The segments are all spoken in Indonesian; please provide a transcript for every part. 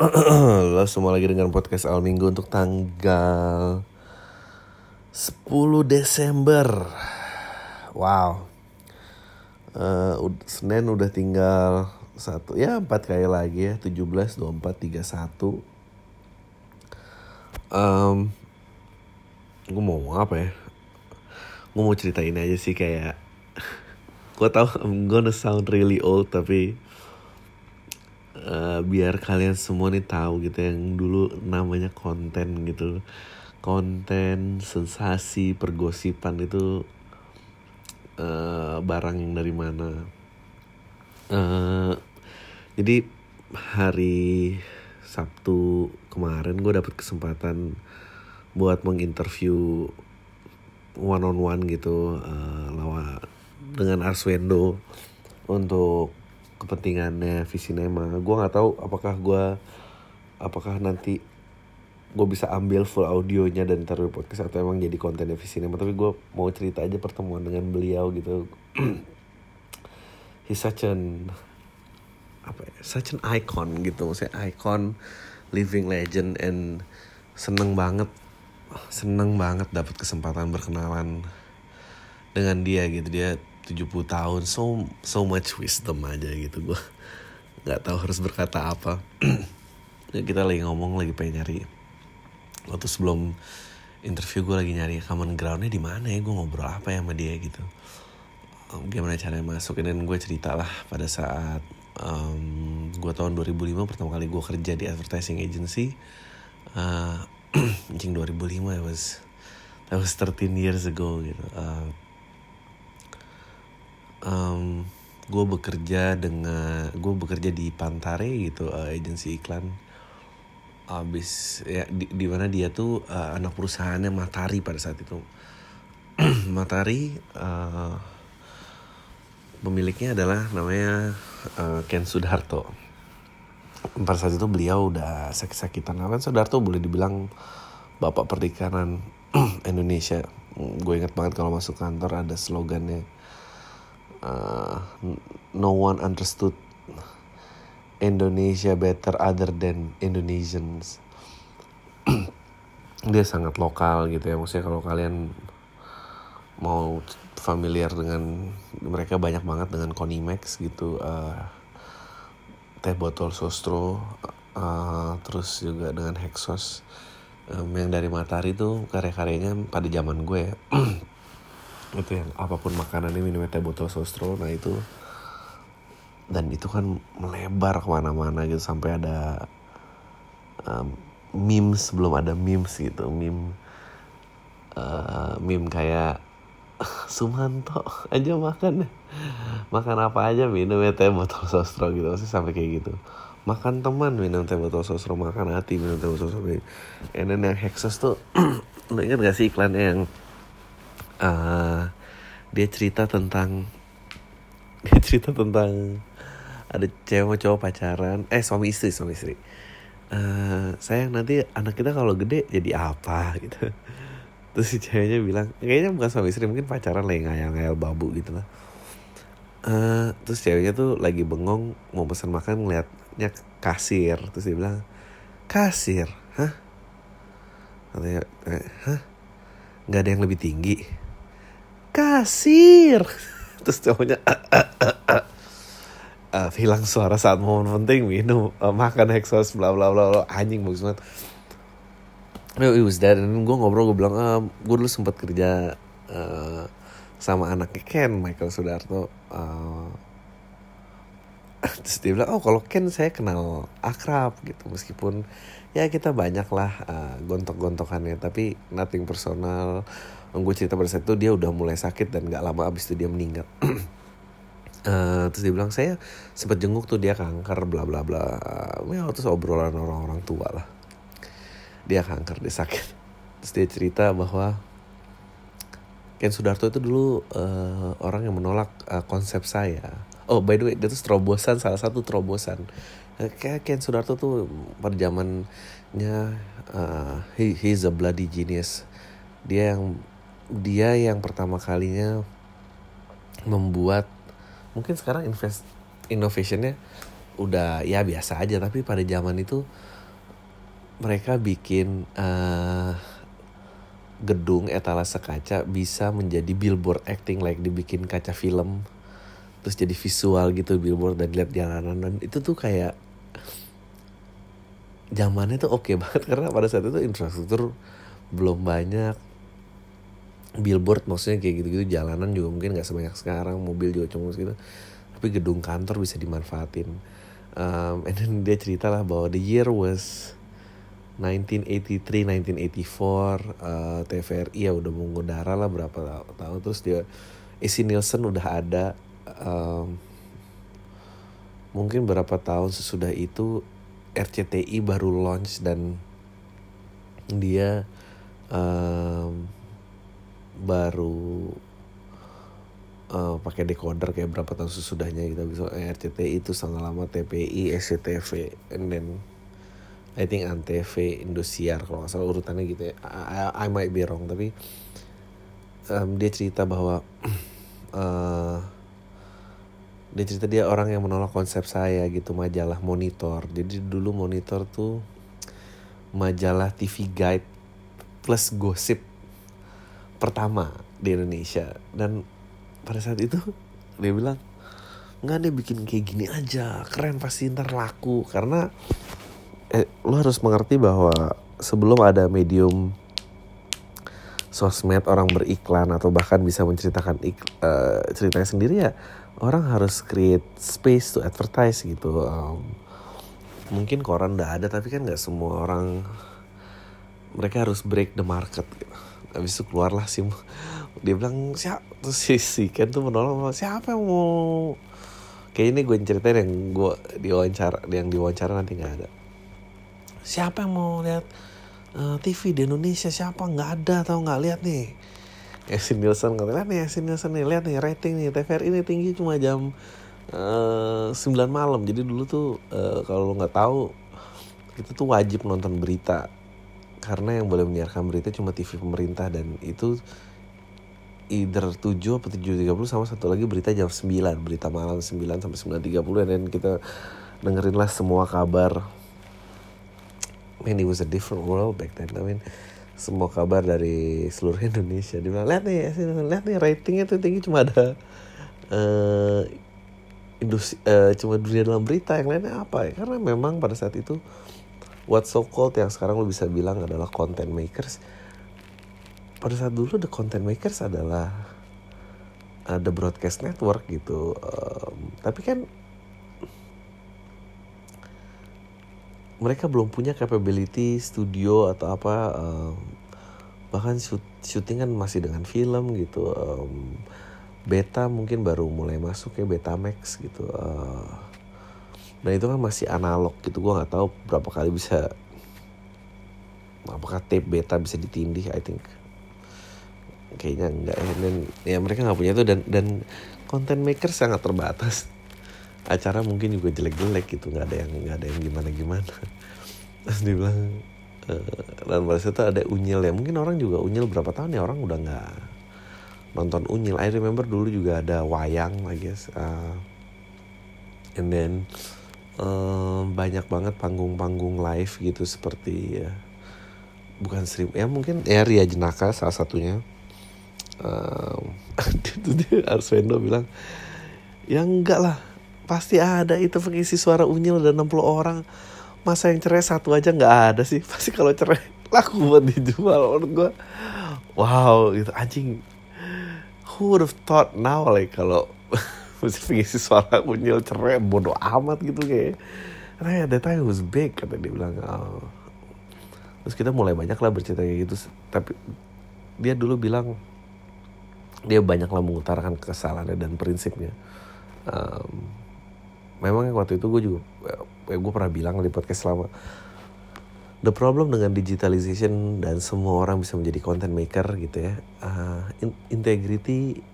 Lo semua lagi dengan podcast Al Minggu untuk tanggal 10 Desember. Wow. Ud- Senin udah tinggal satu ya empat kali lagi ya 17, 24, 31 um, Gue mau ngomong apa ya? Gue mau ceritain aja sih kayak Gue tau I'm gonna sound really old tapi eh, biar kalian semua nih tahu gitu yang dulu namanya konten gitu. Konten sensasi pergosipan itu eh, barang yang dari mana. Eh, jadi hari Sabtu kemarin gue dapet kesempatan buat menginterview one on one gitu eh, lawan dengan Arswendo untuk kepentingannya Visinema. Gue nggak tahu apakah gue apakah nanti gue bisa ambil full audionya dan taruh di podcast atau emang jadi kontennya Visinema. Tapi gue mau cerita aja pertemuan dengan beliau gitu. He's such an apa ya, such an icon gitu maksudnya icon living legend and seneng banget seneng banget dapat kesempatan berkenalan dengan dia gitu dia 70 tahun so so much wisdom aja gitu gue nggak tahu harus berkata apa. Ya, kita lagi ngomong lagi pengen nyari. Waktu sebelum interview gue lagi nyari common groundnya di mana ya gue ngobrol apa ya sama dia gitu. Gimana caranya masukin dan gue cerita lah pada saat um, gue tahun 2005 pertama kali gue kerja di advertising agency. Uh, anjing 2005 ya was that was 13 years ago gitu. Uh, um, gue bekerja dengan gue bekerja di Pantare gitu uh, agensi iklan. Abis ya di, di mana dia tuh uh, anak perusahaannya Matahari pada saat itu. Matahari uh, pemiliknya adalah namanya uh, Ken Sudarto. Pada saat itu beliau udah sakit-sakitan Nah, kan Sudarto boleh dibilang bapak perikanan Indonesia. Gue inget banget kalau masuk kantor ada slogannya uh, no one understood Indonesia better other than Indonesians. Dia sangat lokal gitu ya. Maksudnya kalau kalian mau familiar dengan mereka banyak banget dengan Konimax gitu uh, teh botol sostro uh, terus juga dengan Hexos. Um, yang dari Matahari tuh karya-karyanya pada zaman gue ya itu yang apa pun makanannya minumnya teh botol sostro nah itu. Dan itu kan melebar ke mana-mana gitu sampai ada um, memes belum ada memes gitu. Meme uh, meme kayak Sumanto aja makan makan apa aja minum teh botol sostro gitu sih sampai kayak gitu. Makan teman minum teh botol sostro makan hati minum teh botol sostro. And then yang Hexos tuh lo ingat gak sih iklannya yang uh, dia cerita tentang dia cerita tentang ada cewek cowok pacaran. Eh suami istri suami istri. Eh, sayang nanti anak kita kalau gede jadi apa gitu. Terus si ceweknya bilang kayaknya bukan suami istri mungkin pacaran lagi ngayal-ngayal babu gitu lah. Eh, terus ceweknya tuh lagi bengong mau pesan makan ngeliatnya kasir. Terus dia bilang kasir? Hah? Katanya hah? Nggak ada yang lebih tinggi kasir. Terus cowoknya uh, hilang suara saat momen penting minum uh, makan hexos bla bla bla bla. Anjing bagus banget. No, it was that. Dan gue ngobrol gue bilang ah, gue dulu sempat kerja uh, sama anaknya Ken Michael Sudarto. Uh, terus dia bilang oh kalau Ken saya kenal akrab gitu. Meskipun ya kita banyak lah uh, gontok-gontokannya tapi nothing personal gue cerita pada saat itu dia udah mulai sakit dan gak lama abis itu dia meninggal. Eh, terus dia bilang saya sempat jenguk tuh dia kanker bla bla bla. Ya terus obrolan orang-orang tua lah. Dia kanker dia sakit. Terus dia cerita bahwa Ken Sudarto itu dulu eh, orang yang menolak eh, konsep saya. Oh by the way dia tuh terobosan salah satu terobosan. Kayak Ken Sudarto tuh pada zamannya eh, he, he's a bloody genius. Dia yang dia yang pertama kalinya membuat mungkin sekarang invest innovationnya udah ya biasa aja tapi pada zaman itu mereka bikin uh, gedung etalase kaca bisa menjadi billboard acting like dibikin kaca film terus jadi visual gitu billboard dan lihat jalanan. Dan itu tuh kayak zamannya tuh oke okay banget karena pada saat itu infrastruktur belum banyak billboard maksudnya kayak gitu-gitu jalanan juga mungkin nggak sebanyak sekarang mobil juga cuma gitu tapi gedung kantor bisa dimanfaatin. Um, and then dia cerita lah bahwa the year was 1983 1984 uh, TVRI ya udah mengudara lah berapa tahun. Terus dia Isi Nielsen udah ada um, mungkin berapa tahun sesudah itu RCTI baru launch dan dia um, baru uh, pakai decoder kayak berapa tahun sesudahnya gitu. Bisa RCTI itu sangat lama TPI SCTV and then I think Antv Indosiar kalau nggak urutannya gitu ya. I, I might be wrong tapi um, dia cerita bahwa uh, dia cerita dia orang yang menolak konsep saya gitu majalah monitor. Jadi dulu monitor tuh majalah TV guide plus gosip pertama di Indonesia. Dan pada saat itu dia bilang nggak deh bikin kayak gini aja. Keren pasti ntar laku. Karena eh, lo harus mengerti bahwa sebelum ada medium sosmed orang beriklan atau bahkan bisa menceritakan uh, ceritanya sendiri ya orang harus create space to advertise gitu. Um, mungkin koran udah ada tapi kan nggak semua orang mereka harus break the market. Habis itu keluarlah sih dia bilang siapa terus si, si Ken tuh menolong siapa yang mau? Kayak ini gue ceritain yang gue diwawancara yang diwawancara nanti nggak ada. Siapa yang mau lihat uh, eh, TV di Indonesia? Siapa? Nggak ada atau nggak? Lihat nih. Yasin Nielsen nggak lihat nih Yasin Nielsen nih. Lihat nih rating nih. TVRI ini tinggi cuma jam uh, 9 malam. Jadi dulu tuh uh, kalau lo nggak tahu itu tuh wajib nonton berita karena yang boleh menyiarkan berita cuma TV pemerintah dan itu either 7 atau 7.30 sama satu lagi berita jam 9 berita malam 9 sampai 9.30 dan kita dengerin lah semua kabar. Man it was a different world back then. I mean semua kabar dari seluruh Indonesia. Dia bilang lihat nih lihat nih ratingnya tuh tinggi cuma ada uh, industri uh, cuma dunia dalam berita yang lainnya apa ya? Karena memang pada saat itu what so called yang sekarang lo bisa bilang adalah content makers. Pada saat dulu the content makers adalah ada broadcast network gitu. Um, tapi kan mereka belum punya capability studio atau apa um, bahkan syuting kan masih dengan film gitu. Um, beta mungkin baru mulai masuk ya beta max gitu. Uh, dan itu kan masih analog gitu gue nggak tahu berapa kali bisa apakah tape beta bisa ditindih I think. Kayaknya enggak ya dan ya mereka nggak punya itu dan dan content maker sangat terbatas. Acara mungkin juga jelek-jelek gitu nggak ada yang nggak ada yang gimana gimana terus dia bilang e, dan pada itu ada unyil ya. Mungkin orang juga unyil berapa tahun ya orang udah nggak nonton unyil. I remember dulu juga ada wayang I guess uh, and then uh, banyak banget panggung-panggung live gitu seperti ya bukan stream ya mungkin ya Ria Jenaka salah satunya. Um, Arswendo bilang ya enggak lah pasti ada itu pengisi suara unyil ada 60 orang. Masa yang cerai satu aja nggak ada sih? Pasti kalau cerai laku buat dijual menurut gue wow gitu. Anjing who would have thought now like kalau mesti pengisi suara unyil cerai bodoh amat gitu kayak. Karena ya that time was big kata dia bilang oh. terus kita mulai banyak lah bercerita kayak gitu. Tapi dia dulu bilang dia banyak lah mengutarakan kesalahannya dan prinsipnya. Um, memang waktu itu gue juga ya gue pernah bilang di podcast selama the problem dengan digitalization dan semua orang bisa menjadi content maker gitu ya uh, integrity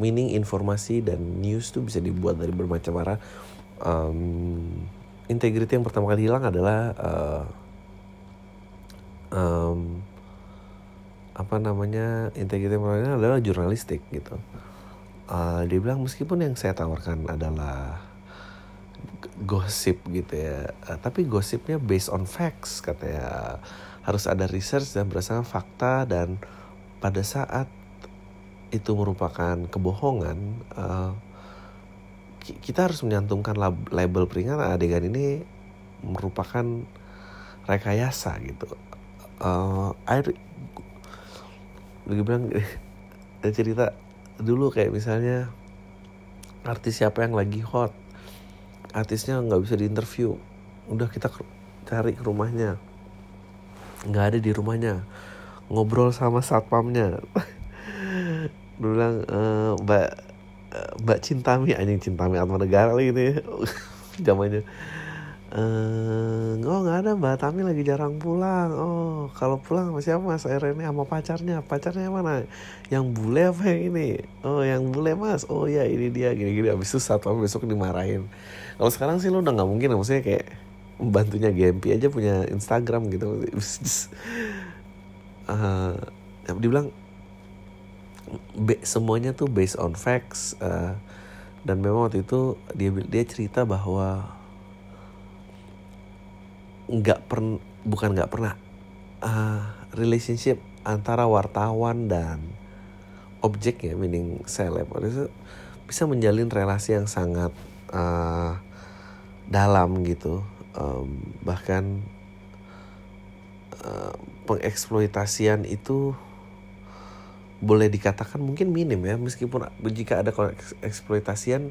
meaning informasi dan news tuh bisa dibuat dari bermacam arah um, integrity yang pertama kali hilang adalah uh, um, apa namanya integrity yang pertama adalah jurnalistik gitu. Uh, dia bilang meskipun yang saya tawarkan adalah gosip gitu ya uh, tapi gosipnya based on facts katanya. Harus ada research dan berdasarkan fakta dan pada saat itu merupakan kebohongan uh, kita harus menyantumkan label peringatan adegan ini merupakan rekayasa gitu. Uh, air lagi bilang cerita dulu kayak misalnya artis siapa yang lagi hot artisnya nggak bisa diinterview udah kita cari ke rumahnya nggak ada di rumahnya ngobrol sama satpamnya bilang e, mbak eh, mbak Cintami anjing Cintami Atma Negara lagi nih. Zamannya eh oh nggak ada mbak Tami lagi jarang pulang. Oh kalau pulang sama siapa mas Rene sama pacarnya. Pacarnya mana? Yang bule apa yang ini? Oh yang bule mas. Oh ya ini dia. Gini gini abis itu satu besok dimarahin. Kalau sekarang sih lo udah nggak mungkin maksudnya kayak bantunya GMP aja punya Instagram gitu. Uh, dibilang be, semuanya tuh based on facts uh, dan memang waktu itu dia dia cerita bahwa nggak pernah bukan nggak pernah uh, relationship antara wartawan dan objek ya meaning seleb itu bisa menjalin relasi yang sangat uh, dalam gitu um, bahkan uh, pengeksploitasian itu boleh dikatakan mungkin minim ya meskipun jika ada eksploitasian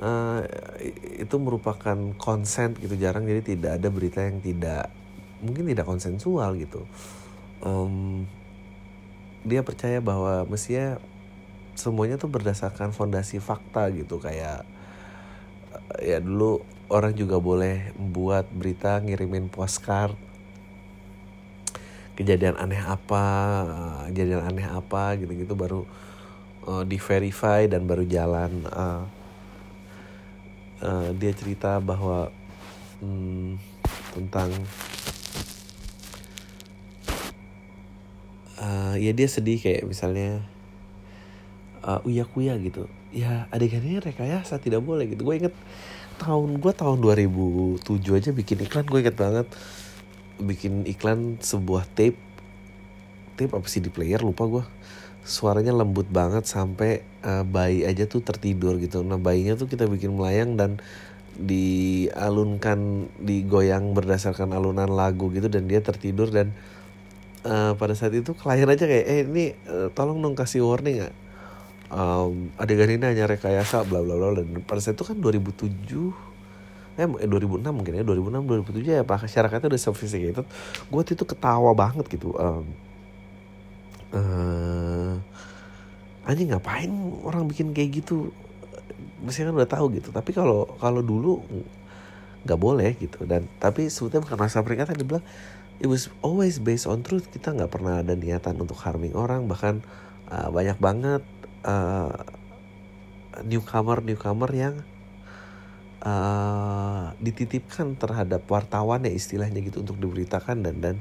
uh, itu merupakan konsen gitu jarang. Jadi tidak ada berita yang tidak mungkin tidak konsensual gitu. Um, dia percaya bahwa mestinya semuanya tuh berdasarkan fondasi fakta gitu kayak ya dulu orang juga boleh membuat berita ngirimin postcard kejadian aneh apa kejadian aneh apa gitu-gitu baru uh, di verify dan baru jalan. Uh, uh, dia cerita bahwa hmm, tentang uh, ya dia sedih kayak misalnya uh, uya kuya gitu. Ya adegannya rekayasa tidak boleh gitu. Gue inget tahun gue tahun 2007 aja bikin iklan gue inget banget bikin iklan sebuah tape. Tape apa sih di player? Lupa gue suaranya lembut banget sampai uh, bayi aja tuh tertidur gitu. Nah bayinya tuh kita bikin melayang dan dialunkan digoyang berdasarkan alunan lagu gitu dan dia tertidur dan uh, pada saat itu klien aja kayak eh ini uh, tolong dong kasih warning ya um, adegan ini hanya rekayasa bla bla bla dan pada saat itu kan 2007 eh 2006 mungkin ya 2006 2007 ya masyarakatnya udah sophisticated. Gue tuh itu ketawa banget gitu um, uh, anjing ngapain orang bikin kayak gitu? Mesti kan udah tahu gitu. Tapi kalau kalau dulu nggak boleh gitu. Dan tapi sebetulnya bukan masa peringatan dia bilang it was always based on truth. Kita nggak pernah ada niatan untuk harming orang. Bahkan uh, banyak banget uh, newcomer newcomer yang uh, dititipkan terhadap wartawan ya istilahnya gitu untuk diberitakan dan dan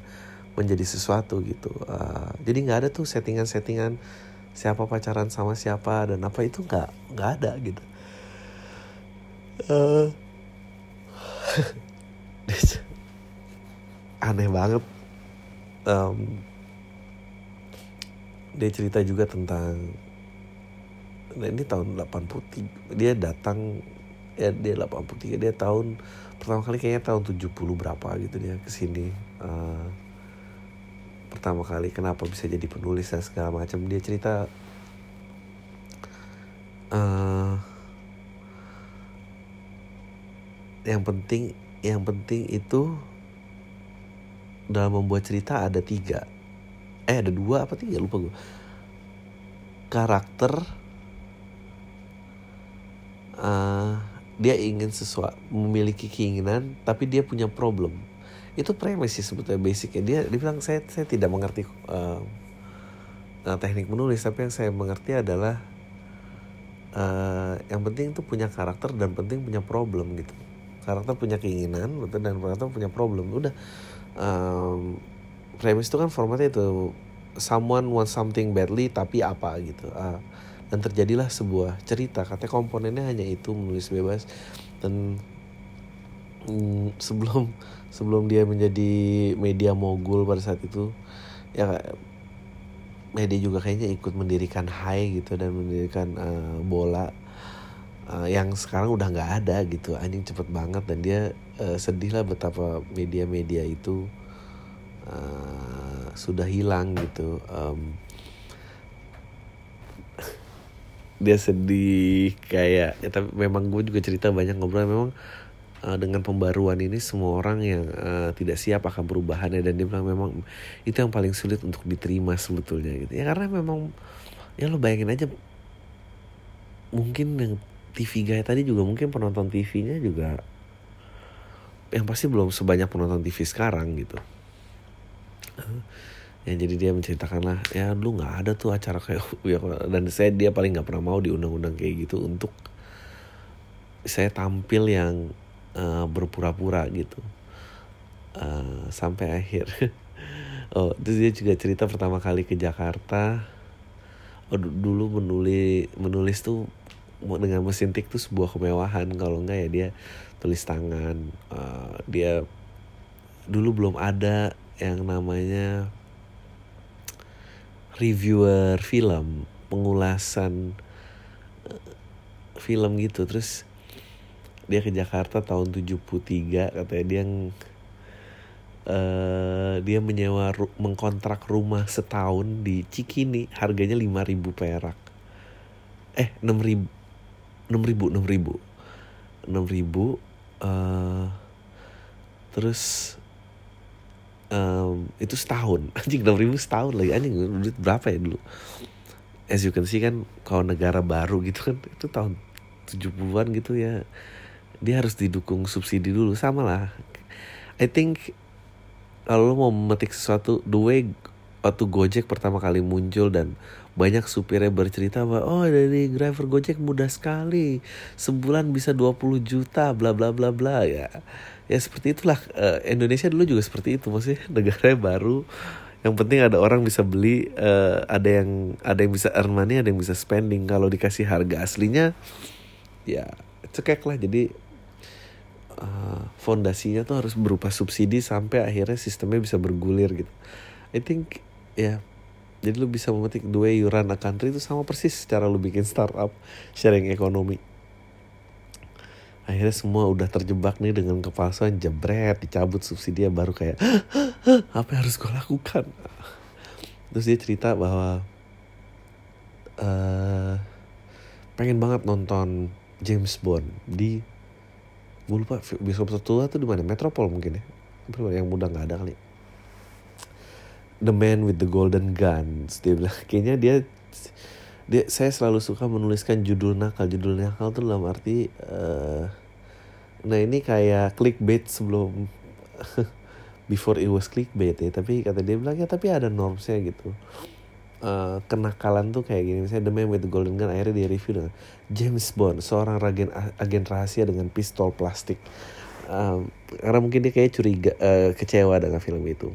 menjadi sesuatu gitu. Uh, jadi nggak ada tuh settingan-settingan siapa pacaran sama siapa dan apa itu nggak nggak ada gitu. Uh, aneh banget. Um, dia cerita juga tentang nah ini tahun 80 dia datang ya dia 83 dia tahun pertama kali kayaknya tahun 70 berapa gitu dia ke sini. Uh, pertama kali kenapa bisa jadi penulis dan segala macam. Dia cerita uh, yang penting yang penting itu dalam membuat cerita ada tiga. Eh ada dua apa tiga? Lupa gue karakter uh, dia ingin sesuatu memiliki keinginan tapi dia punya problem. Itu premis sih sebetulnya basicnya. Dia dia bilang saya saya tidak mengerti uh, uh, teknik menulis tapi yang saya mengerti adalah uh, yang penting itu punya karakter dan penting punya problem gitu. Karakter punya keinginan betul dan karakter punya problem. Udah um, premis itu kan formatnya itu someone wants something badly tapi apa gitu. Uh, dan terjadilah sebuah cerita. Katanya komponennya hanya itu menulis bebas. Dan hmm, sebelum sebelum dia menjadi media mogul pada saat itu ya media juga kayaknya ikut mendirikan Hai gitu dan mendirikan uh, bola uh, yang sekarang udah nggak ada gitu. Anjing cepet banget dan dia uh, sedih lah betapa media-media itu uh, sudah hilang gitu. Um, dia sedih kayak ya, tapi memang gue juga cerita banyak ngobrol memang uh, dengan pembaruan ini semua orang yang uh, tidak siap akan perubahannya dan dia bilang memang itu yang paling sulit untuk diterima sebetulnya gitu. Ya karena memang ya lo bayangin aja mungkin yang TV guy tadi juga mungkin penonton TV-nya juga yang pasti belum sebanyak penonton TV sekarang gitu ya jadi dia menceritakan lah ya lu nggak ada tuh acara kayak ya dan saya dia paling nggak pernah mau di undang-undang kayak gitu untuk saya tampil yang uh, berpura-pura gitu. Uh, sampai akhir. Oh terus dia juga cerita pertama kali ke Jakarta. Oh, dulu menulis menulis tuh dengan mesin tik tuh sebuah kemewahan. Kalau enggak ya dia tulis tangan. Uh, dia dulu belum ada yang namanya reviewer film pengulasan uh, film gitu. Terus dia ke Jakarta tahun 73 katanya dia uh, dia menyewa ru mengkontrak rumah setahun di Cikini harganya 5000 perak. Eh 6000 6000 6000 6000 uh, terus um, itu setahun. Anjing enam ribu setahun lagi. Anjing duit berapa ya dulu? As you can see kan kalau negara baru gitu kan itu tahun 70-an gitu ya. Dia harus didukung subsidi dulu. Sama lah. I think kalau lo mau memetik sesuatu the way waktu Gojek pertama kali muncul dan banyak supirnya bercerita bahwa oh dari driver Gojek mudah sekali. Sebulan bisa 20 juta bla bla bla bla ya ya seperti itulah uh, Indonesia dulu juga seperti itu maksudnya negara baru. Yang penting ada orang bisa beli uh, ada yang ada yang bisa earn money ada yang bisa spending. Kalau dikasih harga aslinya ya cekek lah. Jadi uh, fondasinya tuh harus berupa subsidi sampai akhirnya sistemnya bisa bergulir gitu. I think ya jadi lu bisa memetik the way you run a country itu sama persis cara lu bikin startup sharing ekonomi akhirnya semua udah terjebak nih dengan kepalsuan jebret dicabut subsidi baru kayak apa yang harus gue lakukan? Terus dia cerita bahwa uh, pengen banget nonton James Bond di gue lupa bioskop tertua tuh di mana? Metropol mungkin ya? Yang mudah nggak ada kali. The Man with the Golden Guns dia bilang. Kayaknya dia dia saya selalu suka menuliskan judul nakal. Judul nakal tuh dalam arti uh, nah ini kayak clickbait sebelum before it was clickbait ya. Tapi kata dia bilang ya tapi ada normsnya gitu. Uh, kenakalan tuh kayak gini. Misalnya The Man with the Golden Gun akhirnya dia review dengan James Bond seorang agen agen rahasia dengan pistol plastik. Um, karena mungkin dia kayak curiga uh, kecewa dengan film itu.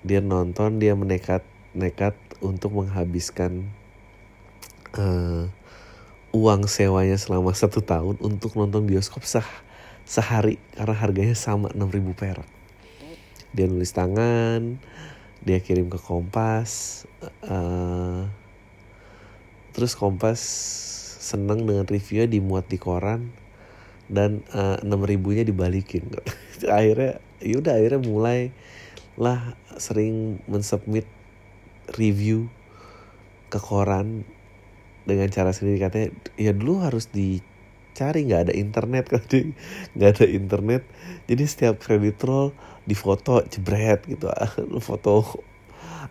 Dia nonton dia menekat nekat untuk menghabiskan uh, uang sewanya selama satu tahun untuk nonton bioskop sehari. Karena harganya sama 6000 perak. Dia nulis tangan dia kirim ke Kompas uh, terus Kompas seneng dengan reviewnya dimuat di koran dan enam uh, ribunya dibalikin. Akhirnya yaudah akhirnya mulai lah sering mensubmit review ke koran dengan cara sendiri katanya ya dulu harus dicari nggak ada internet kan nggak ada internet. Jadi setiap kredit roll difoto jebret gitu. Foto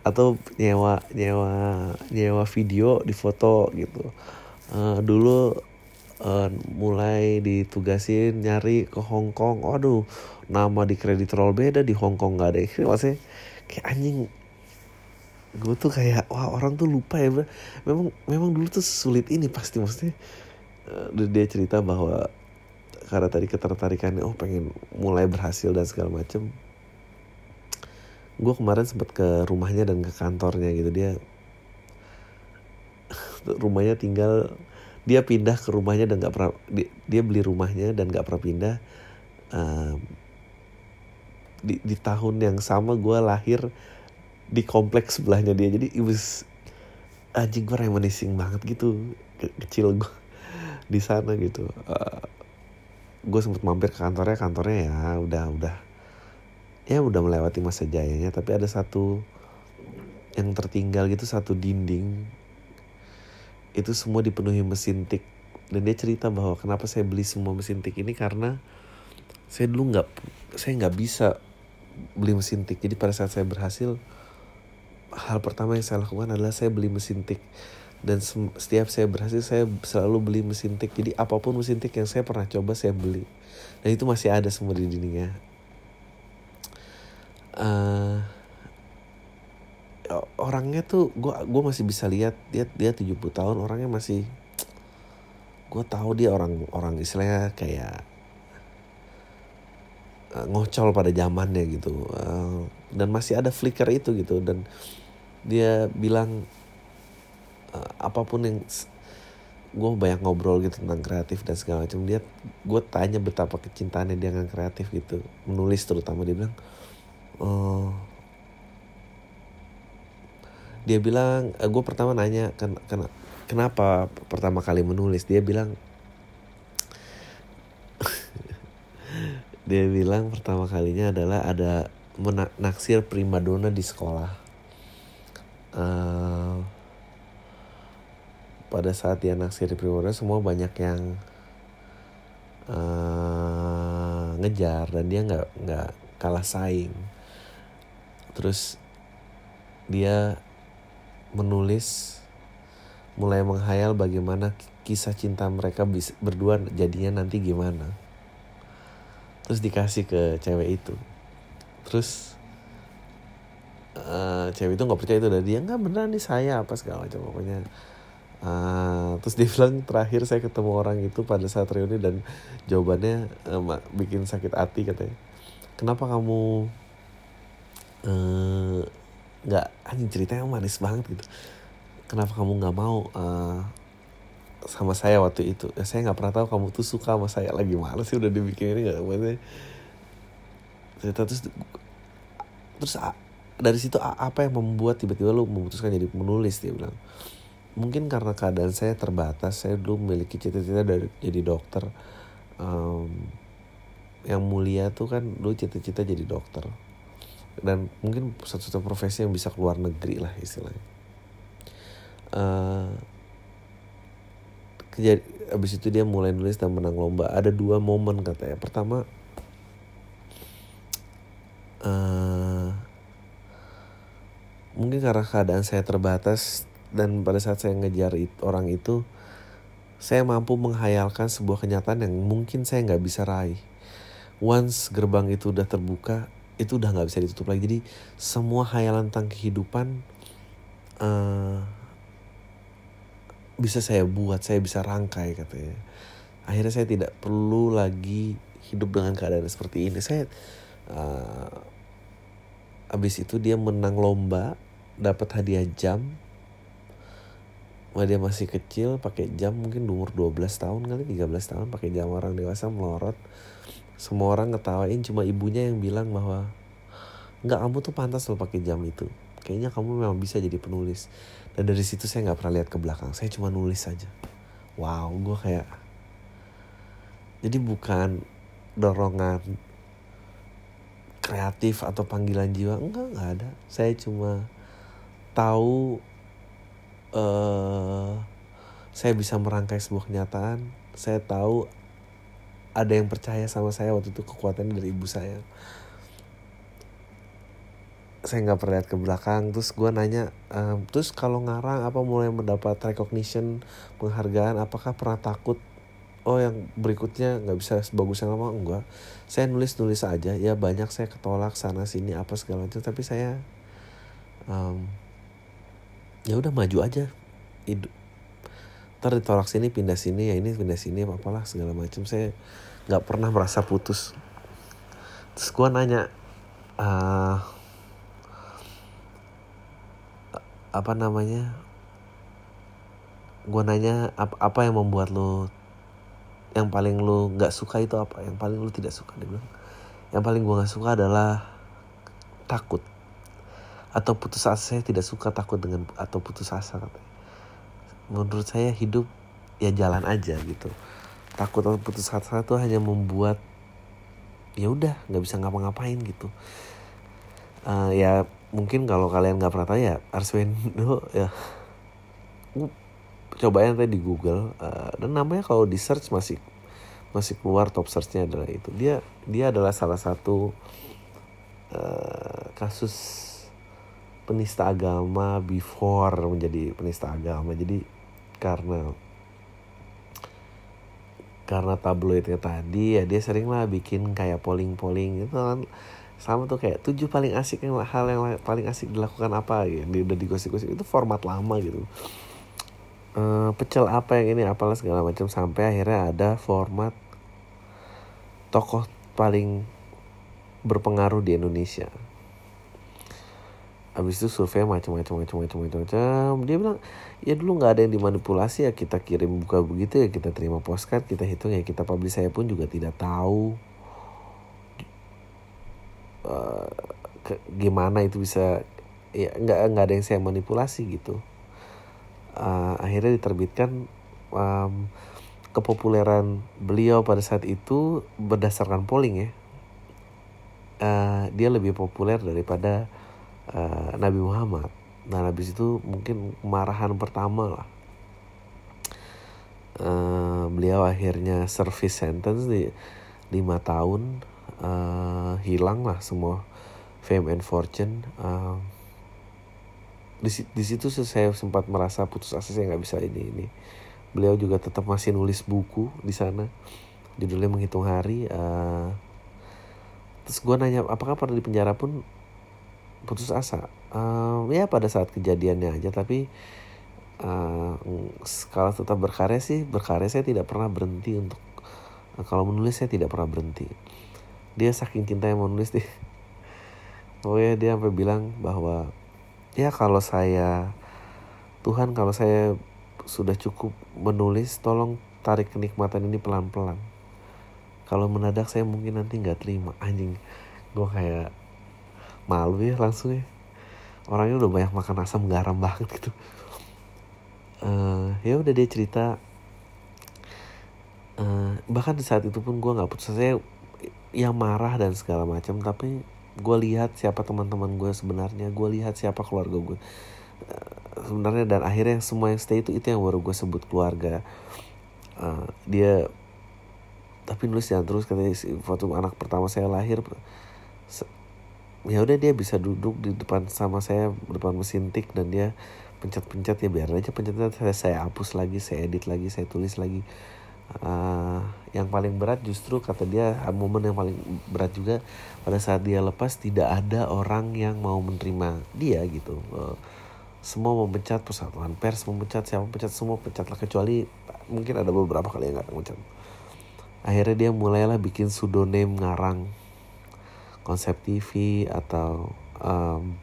atau nyewa nyewa nyewa video difoto gitu. Uh, dulu uh, mulai ditugasin nyari ke Hong Kong. Waduh nama di kredit roll beda di Hong Kong nggak ada. Maksudnya kayak anjing gue tuh kayak wah orang tuh lupa ya memang memang dulu tuh sulit ini pasti maksudnya uh, dia cerita bahwa karena tadi ketertarikannya oh pengen mulai berhasil dan segala macem gue kemarin sempat ke rumahnya dan ke kantornya gitu. Dia rumahnya tinggal dia pindah ke rumahnya dan nggak pernah dia, dia beli rumahnya dan nggak pernah pindah. Um, di di tahun yang sama gue lahir di kompleks sebelahnya dia. Jadi it was anjing gue reminiscing banget gitu. Ke kecil gue di sana gitu. Uh, gue sempet mampir ke kantornya. Kantornya ya udah udah ya udah melewati masa jayanya. Tapi ada satu yang tertinggal gitu satu dinding. Itu semua dipenuhi mesin tik. Dan dia cerita bahwa kenapa saya beli semua mesin tik ini karena saya dulu nggak saya nggak bisa beli mesin tik. Jadi pada saat saya berhasil hal pertama yang saya lakukan adalah saya beli mesin tik. Dan setiap saya berhasil saya selalu beli mesin tik. Jadi apa pun mesin tik yang saya pernah coba saya beli. Dan itu masih ada semua di dindingnya. Uh, orangnya tuh gue gue masih bisa lihat. Dia dia 70 tahun orangnya masih gue tahu dia orang orang istilahnya kayak uh, ngocol pada zamannya gitu. Uh, dan masih ada flicker itu gitu. Dan dia bilang uh, apa pun yang gue banyak ngobrol gitu tentang kreatif dan segala macam. Dia gue tanya betapa kecintaannya dia dengan kreatif gitu. Menulis terutama dia bilang uh, dia bilang uh, gue pertama nanya ken, ken, kenapa pertama kali menulis? Dia bilang dia bilang pertama kalinya adalah ada menaksir primadona di sekolah uh, pada saat dia naksir Primora semua banyak yang uh, ngejar dan dia nggak nggak kalah saing. Terus dia menulis mulai menghayal bagaimana kisah cinta mereka berdua jadinya nanti gimana. Terus dikasih ke cewek itu. Terus uh, cewek itu nggak percaya itu dari dia nggak benar nih saya apa segala macam pokoknya Uh, terus dia bilang terakhir saya ketemu orang itu pada saat reuni dan jawabannya uh, bikin sakit hati katanya. Kenapa kamu nggak uh, anjing ceritanya manis banget gitu. Kenapa kamu nggak mau uh, sama saya waktu itu? Ya, saya nggak pernah tahu kamu tuh suka sama saya lagi malas sih udah dibikin ini nggak maksudnya. Cerita terus terus dari situ apa yang membuat tiba-tiba lu memutuskan jadi penulis dia bilang. Mungkin karena keadaan saya terbatas saya dulu memiliki cita-cita dari jadi dokter. Um, yang mulia tuh kan dulu cita-cita jadi dokter. Dan mungkin satu-satu profesi yang bisa keluar negeri lah istilahnya. Uh, kejadi, abis itu dia mulai nulis dan menang lomba. Ada dua momen katanya. Pertama uh, mungkin karena keadaan saya terbatas dan pada saat saya ngejar orang itu saya mampu menghayalkan sebuah kenyataan yang mungkin saya nggak bisa raih. Once gerbang itu udah terbuka itu udah nggak bisa ditutup lagi. Jadi semua hayalan tentang kehidupan uh, bisa saya buat saya bisa rangkai katanya. Akhirnya saya tidak perlu lagi hidup dengan keadaan seperti ini. Saya uh, abis itu dia menang lomba dapat hadiah jam. Dia masih kecil pakai jam mungkin umur 12 tahun kali 13 tahun pakai jam orang dewasa melorot. Semua orang ngetawain cuma ibunya yang bilang bahwa nggak kamu tuh pantas loh pakai jam itu. Kayaknya kamu memang bisa jadi penulis. Dan dari situ saya nggak pernah lihat ke belakang saya cuma nulis saja. Wow gue kayak jadi bukan dorongan kreatif atau panggilan jiwa enggak nggak ada. Saya cuma tahu uh, saya bisa merangkai sebuah kenyataan. Saya tahu ada yang percaya sama saya waktu itu kekuatan dari ibu saya. Saya nggak pernah lihat ke belakang. Terus gue nanya um, terus kalau ngarang apa mulai mendapat recognition penghargaan? Apakah pernah takut? Oh yang berikutnya nggak bisa sebagus yang lama. Enggak. Saya nulis nulis aja. Ya banyak saya ketolak sana sini apa segala macam. Tapi saya um, ya udah maju aja. Hidup ntar ditolak sini pindah sini ya ini pindah sini apa apalah segala macam saya nggak pernah merasa putus. Terus gue nanya uh, apa namanya? Gue nanya apa, apa yang membuat lo yang paling lu nggak suka itu apa? Yang paling lu tidak suka? Dia bilang. Yang paling gue nggak suka adalah takut atau putus asa saya tidak suka takut dengan atau putus asa menurut saya hidup ya jalan aja gitu. Takut atau putus asa itu hanya membuat ya udah nggak bisa ngapa-ngapain gitu. Uh, ya mungkin kalau kalian nggak pernah tahu ya. Arswendo ya cobain tadi di Google uh, dan namanya kalau di search masih masih keluar top searchnya adalah itu. Dia dia adalah salah satu uh, kasus penista agama before menjadi penista agama. Jadi karena karena tabloidnya tadi ya dia sering lah bikin kayak polling-polling gitu kan. Sama tuh kayak tujuh paling asik yang hal yang paling asik dilakukan apa ya dia udah digosip-gosip itu format lama gitu. Uh, pecel apa yang ini apalah segala macam sampai akhirnya ada format tokoh paling berpengaruh di Indonesia Habis itu survei macam-macam macam-macam macam-macam. Dia bilang, ya dulu nggak ada yang dimanipulasi ya kita kirim buka begitu ya kita terima postcard kita hitung ya kita publish saya pun juga tidak tahu uh, ke, gimana itu bisa ya nggak nggak ada yang saya manipulasi gitu. Uh, akhirnya diterbitkan um, kepopuleran beliau pada saat itu berdasarkan polling ya. Uh, dia lebih populer daripada uh, Nabi Muhammad. Nah habis itu mungkin kemarahan pertama lah. Uh, beliau akhirnya service sentence di lima tahun uh, hilang lah semua fame and fortune. Uh, di, di situ saya sempat merasa putus asa saya nggak bisa ini ini. Beliau juga tetap masih nulis buku di sana. Judulnya menghitung hari. Uh, terus gue nanya apakah pernah di penjara pun putus asa. Um, ya pada saat kejadiannya aja tapi uh, kalau tetap berkarya sih berkarya saya tidak pernah berhenti untuk uh, kalau menulis saya tidak pernah berhenti. Dia saking cinta yang menulis deh oh ya dia sampai bilang bahwa ya kalau saya Tuhan kalau saya sudah cukup menulis tolong tarik kenikmatan ini pelan-pelan. Kalau menadak saya mungkin nanti nggak terima. Anjing gue kayak malu ya langsung ya. Orangnya udah banyak makan asam garam banget gitu. Uh, ya udah dia cerita uh, bahkan di saat itu pun gue nggak putus. Saya yang marah dan segala macam tapi gue lihat siapa teman-teman gue sebenarnya gue lihat siapa keluarga gue uh, sebenarnya dan akhirnya semua yang stay itu itu yang baru gue sebut keluarga. Uh, dia tapi nulis jangan terus katanya waktu anak pertama saya lahir ya udah dia bisa duduk di depan sama saya depan mesin tik dan dia pencet-pencet ya biar aja pencetnya saya, saya hapus lagi saya edit lagi saya tulis lagi. Uh, yang paling berat justru kata dia momen yang paling berat juga pada saat dia lepas tidak ada orang yang mau menerima dia gitu. Uh, semua memecat persatuan pers memecat siapa memecat semua pecat lah kecuali mungkin ada beberapa kali yang nggak memecat. Akhirnya dia mulailah bikin pseudonym ngarang konsep TV atau um,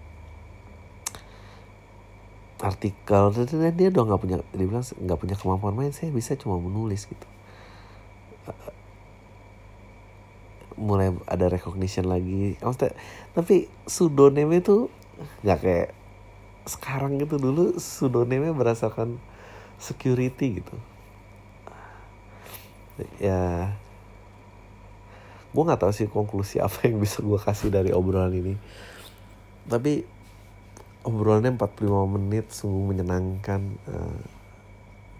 artikel. Dan dia udah nggak punya dia bilang nggak punya kemampuan main saya bisa cuma menulis gitu. Mulai ada recognition lagi. Maksudnya tapi pseudonym itu nggak kayak sekarang gitu. Dulu pseudonymnya berdasarkan security gitu. Ya gue nggak tahu sih konklusi apa yang bisa gue kasih dari obrolan ini. Tapi obrolannya 45 menit sungguh menyenangkan. Uh, eh,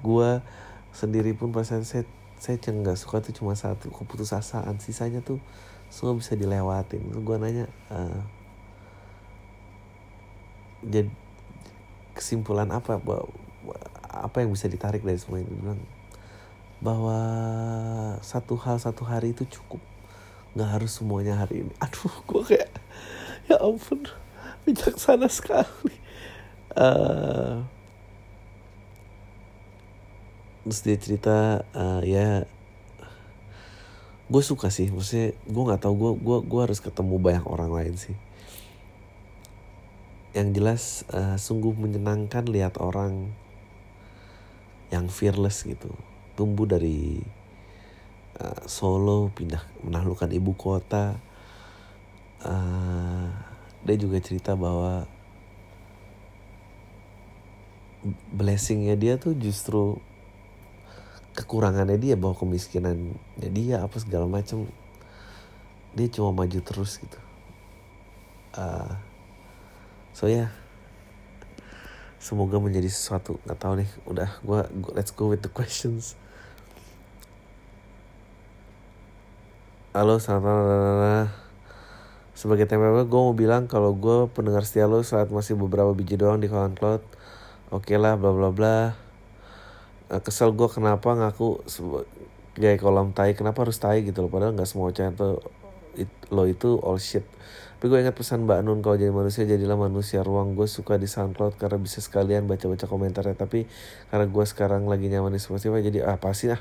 gue sendiri pun perasaan saya saya nggak suka tuh cuma satu keputusasaan. Sisanya tuh semua bisa dilewatin. Gue nanya uh, jadi kesimpulan apa apa yang bisa ditarik dari semua ini? Bilang bahwa satu hal satu hari itu cukup nggak harus semuanya hari ini. Aduh gue kayak ya ampun bijaksana sekali. Uh, terus dia cerita uh, ya gue suka sih maksudnya gue nggak tahu gue gue gue harus ketemu banyak orang lain sih. Yang jelas uh, sungguh menyenangkan lihat orang yang fearless gitu tumbuh dari uh, Solo pindah menaklukkan ibu kota. Uh, dia juga cerita bahwa blessingnya dia tuh justru kekurangannya dia bahwa kemiskinannya dia apa segala macam. Dia cuma maju terus gitu. Uh, so ya. Yeah. semoga menjadi sesuatu nggak tahu nih udah gua let's go with the questions halo selamat sebagai TMW gue mau bilang kalau gue pendengar setia lo saat masih beberapa biji doang di kawan cloud. Oke okay lah bla bla bla. Uh, kesel gue kenapa ngaku sebagai kolam tai kenapa harus tai gitu loh. Padahal nggak semua cewek tuh it, lo itu all shit. Tapi gue ingat pesan Mbak Nun kalau jadi manusia jadilah manusia. Ruang gue suka di SoundCloud karena bisa sekalian baca-baca komentarnya. Tapi karena gue sekarang lagi nyaman di Spotify jadi ah pasti ah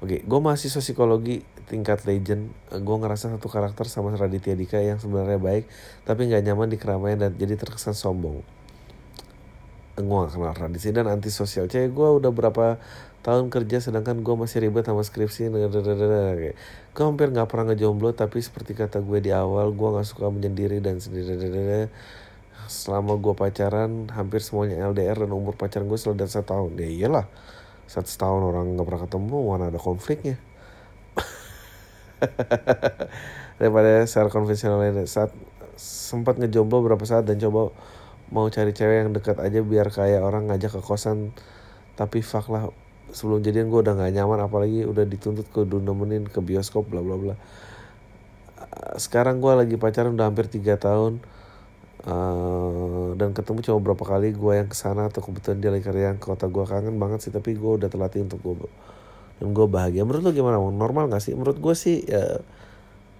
Oke, gue mahasiswa psikologi tingkat legend. Gue ngerasa satu karakter sama Raditya Dika yang sebenarnya baik, tapi nggak nyaman di keramaian dan jadi terkesan sombong. Gue gak kenal Raditya dan antisosial. Cewek gue udah berapa tahun kerja sedangkan gue masih ribet sama skripsi gue hampir nggak pernah ngejomblo tapi seperti kata gue di awal gue nggak suka menyendiri dan sendiri selama gue pacaran hampir semuanya LDR dan umur pacaran gue selalu dari satu tahun ya iyalah satu tahun orang nggak pernah ketemu mana ada konfliknya. Daripada secara konvensional lainnya saat sempat ngejomblo berapa saat dan coba mau cari cewek yang dekat aja biar kayak orang ngajak ke kosan. Tapi fuck lah sebelum jadian gue udah gak nyaman apalagi udah dituntut ke nemenin ke bioskop bla bla bla. Sekarang gue lagi pacaran udah hampir tiga tahun uh, dan ketemu cuma berapa kali gue yang ke sana atau kebetulan dia lagi kerja ke kota gue kangen banget sih tapi gue udah terlatih untuk gue dan gue bahagia. Menurut lo gimana normal gak sih? Menurut gue sih ya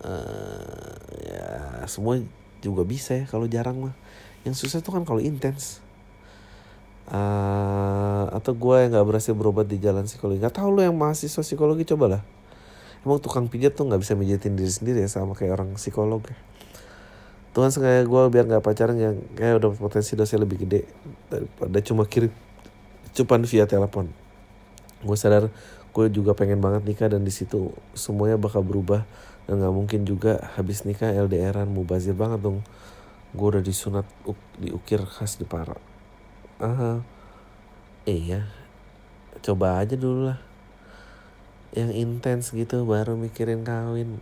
uh, ya semua juga bisa ya kalau jarang mah. Yang susah tuh kan kalau intens. Uh, atau gue yang nggak berhasil berobat di jalan psikologi. Nggak tahu lo yang mahasiswa psikologi coba lah emang tukang pijat tuh nggak bisa mijitin diri sendiri ya sama kayak orang psikolog ya Tuhan sengaja gue biar nggak pacaran yang kayak udah potensi dosa lebih gede. Daripada cuma kirim cuman via telepon. Gue sadar gue juga pengen banget nikah dan di situ semuanya bakal berubah. Dan nggak mungkin juga habis nikah LDRan mubazir banget dong. Gue udah disunat diukir khas di para ah iya. Coba aja dulu lah. Yang intens gitu baru mikirin kawin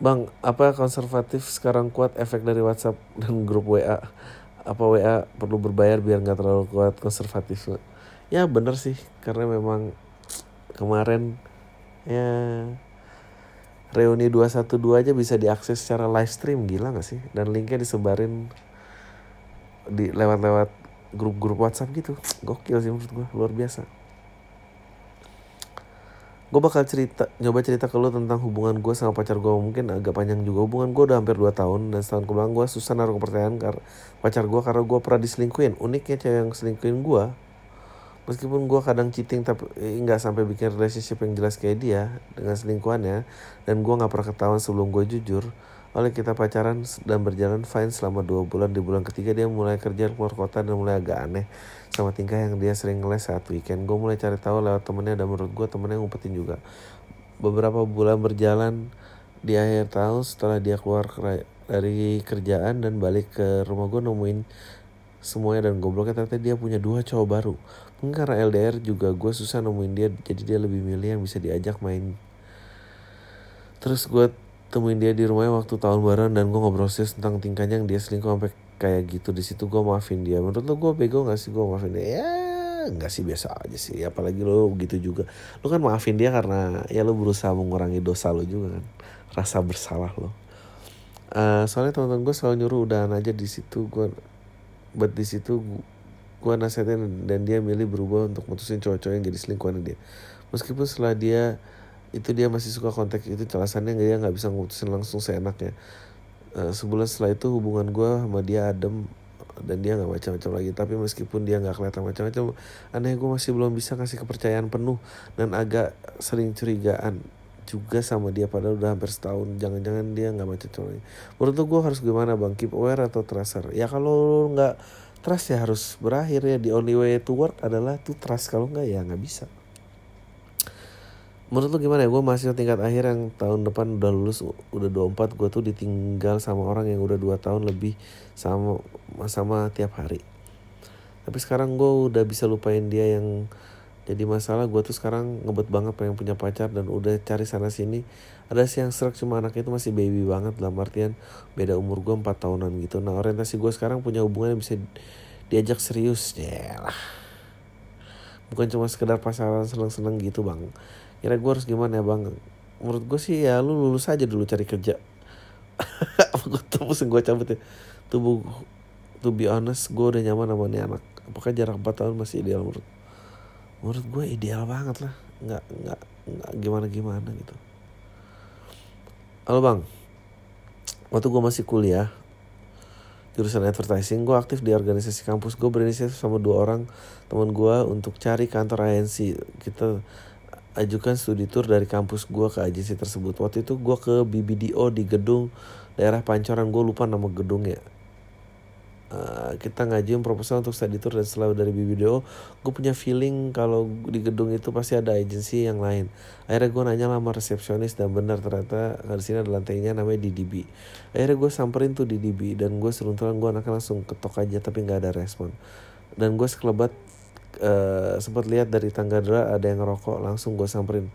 Bang, apa konservatif sekarang kuat efek dari WhatsApp dan grup WA? Apa WA perlu berbayar biar nggak terlalu kuat konservatif? Ya bener sih, karena memang kemarin ya reuni 212 aja bisa diakses secara live stream gila gak sih? Dan linknya disebarin di lewat-lewat grup-grup WhatsApp gitu gokil sih menurut gue luar biasa gue bakal cerita nyoba cerita ke lo tentang hubungan gue sama pacar gue mungkin agak panjang juga hubungan gue udah hampir 2 tahun. Dan setahun ke belakang gue susah naruh kepercayaan karena pacar gue karena gue pernah diselingkuhin. Uniknya cewek yang selingkuhin gue meskipun gue kadang cheating tapi eh, nggak sampai bikin relationship yang jelas kayak dia dengan selingkuhannya dan gue nggak pernah ketahuan sebelum gue jujur oleh kita pacaran dan berjalan fine selama dua bulan. Di bulan ketiga dia mulai kerja keluar kota dan mulai agak aneh sama tingkah yang dia sering ngeles saat weekend. Gue mulai cari tahu lewat temennya dan menurut gue temennya ngumpetin juga. Beberapa bulan berjalan di akhir tahun setelah dia keluar dari kerjaan dan balik ke rumah gue nemuin semuanya dan gobloknya ternyata dia punya dua cowok baru. Mungkin karena LDR juga gue susah nemuin dia jadi dia lebih milih yang bisa diajak main. Terus gue temuin dia di rumahnya waktu tahun baru dan gue ngobrol sih tentang tingkahnya yang dia selingkuh sampai kayak gitu di situ gue maafin dia. Menurut lo gue bego gak sih? Gue maafin dia? Ya nggak sih biasa aja sih. Apalagi lo begitu juga. Lo kan maafin dia karena ya lo berusaha mengurangi dosa lo juga kan. Rasa bersalah lo. Uh, soalnya teman-teman gue selalu nyuruh udahan aja di situ. Gue buat di situ gue nasihatin dan dia milih berubah untuk mutusin cowok-cowok yang jadi selingkuhan dia. Meskipun setelah dia itu dia masih suka kontak itu alasannya dia nggak bisa ngutusin langsung seenaknya uh, sebulan setelah itu hubungan gue sama dia adem dan dia nggak macam-macam lagi. Tapi meskipun dia nggak kelihatan macam-macam aneh gue masih belum bisa kasih kepercayaan penuh dan agak sering curigaan juga sama dia padahal udah hampir setahun. Jangan-jangan dia nggak macam-macam lagi. Menurut gue harus gimana bang? Keep aware atau tracer ya kalau nggak trust ya harus berakhir ya. The only way to work adalah to trust. Kalau nggak ya nggak bisa menurut lu gimana ya? Gue masih tingkat akhir yang tahun depan udah lulus udah 24 gue tuh ditinggal sama orang yang udah dua tahun lebih sama sama tiap hari. Tapi sekarang gue udah bisa lupain dia yang jadi masalah. Gue tuh sekarang ngebet banget pengen punya pacar dan udah cari sana sini. Ada sih yang serak cuma anaknya itu masih baby banget dalam artian beda umur gue 4 tahunan gitu. Nah orientasi gue sekarang punya hubungan yang bisa diajak serius ya lah bukan cuma sekedar pasaran seneng-seneng gitu bang kira gue harus gimana ya bang? Menurut gue sih ya lu lulus aja dulu cari kerja. Apa gue tembus gue cabut ya? Tubuh to be honest gue udah nyaman sama nih anak. Apakah jarak 4 tahun masih ideal menurut. Menurut gue ideal banget lah. Nggak nggak nggak gimana gimana gitu. Halo bang. Waktu gue masih kuliah jurusan advertising gue aktif di organisasi kampus. Gue berinisiatif sama dua orang. Teman gue untuk cari kantor ANC kita ajukan studi tour dari kampus gue ke agensi tersebut. Waktu itu gue ke BBDO di gedung daerah Pancoran, gue lupa nama gedungnya. Uh, kita ngajuin proposal untuk study tour dan setelah dari BBDO gue punya feeling kalau di gedung itu pasti ada agensi yang lain akhirnya gue nanya sama resepsionis dan benar ternyata di sini ada lantainya namanya DDB akhirnya gue samperin tuh DDB dan gue seruntulan gue anaknya langsung ketok aja tapi nggak ada respon dan gue sekelebat uh, sempat lihat dari tangga dua ada yang ngerokok langsung gue samperin.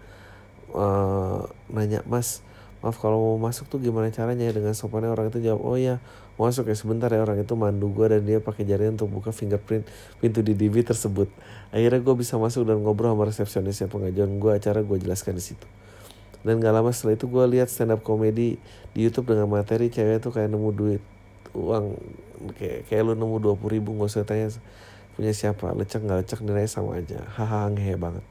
Uh, nanya mas maaf kalau mau masuk tuh gimana caranya? Ya dengan sopannya orang itu jawab oh ya masuk ya sebentar ya. Orang itu mandu gue dan dia pakai jari untuk buka fingerprint pintu di DB tersebut. Akhirnya gue bisa masuk dan ngobrol sama resepsionis yang pengajuan gue acara gue jelaskan di situ. Dan gak lama setelah itu gue lihat stand up komedi di YouTube dengan materi cewek tuh kayak nemu duit uang kayak kayak lu nemu dua puluh ribu nggak usah tanya punya siapa lecek nggak lecek nilai sama aja. Hahaha ngehe banget.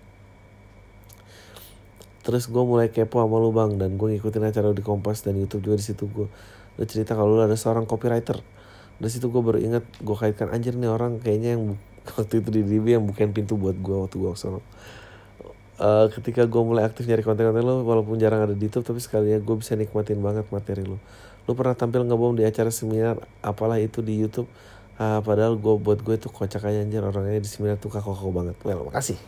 Terus gue mulai kepo sama lu bang dan gue ngikutin acara di Kompas dan YouTube juga di situ. Gue lu cerita kalau lu ada seorang copywriter. Dari situ gue baru ingat gue kaitkan anjir nih orang kayaknya yang waktu itu di DB yang bukan pintu buat gue waktu gue ke sana. Uh, ketika gue mulai aktif nyari konten-konten lo walaupun jarang ada di YouTube tapi sekalinya gue bisa nikmatin banget materi lo lo pernah tampil ngebom di acara seminar apalah itu di YouTube uh, padahal gue buat gue itu kocak aja anjir. Orangnya di seminar tuh kakak banget. Well makasih.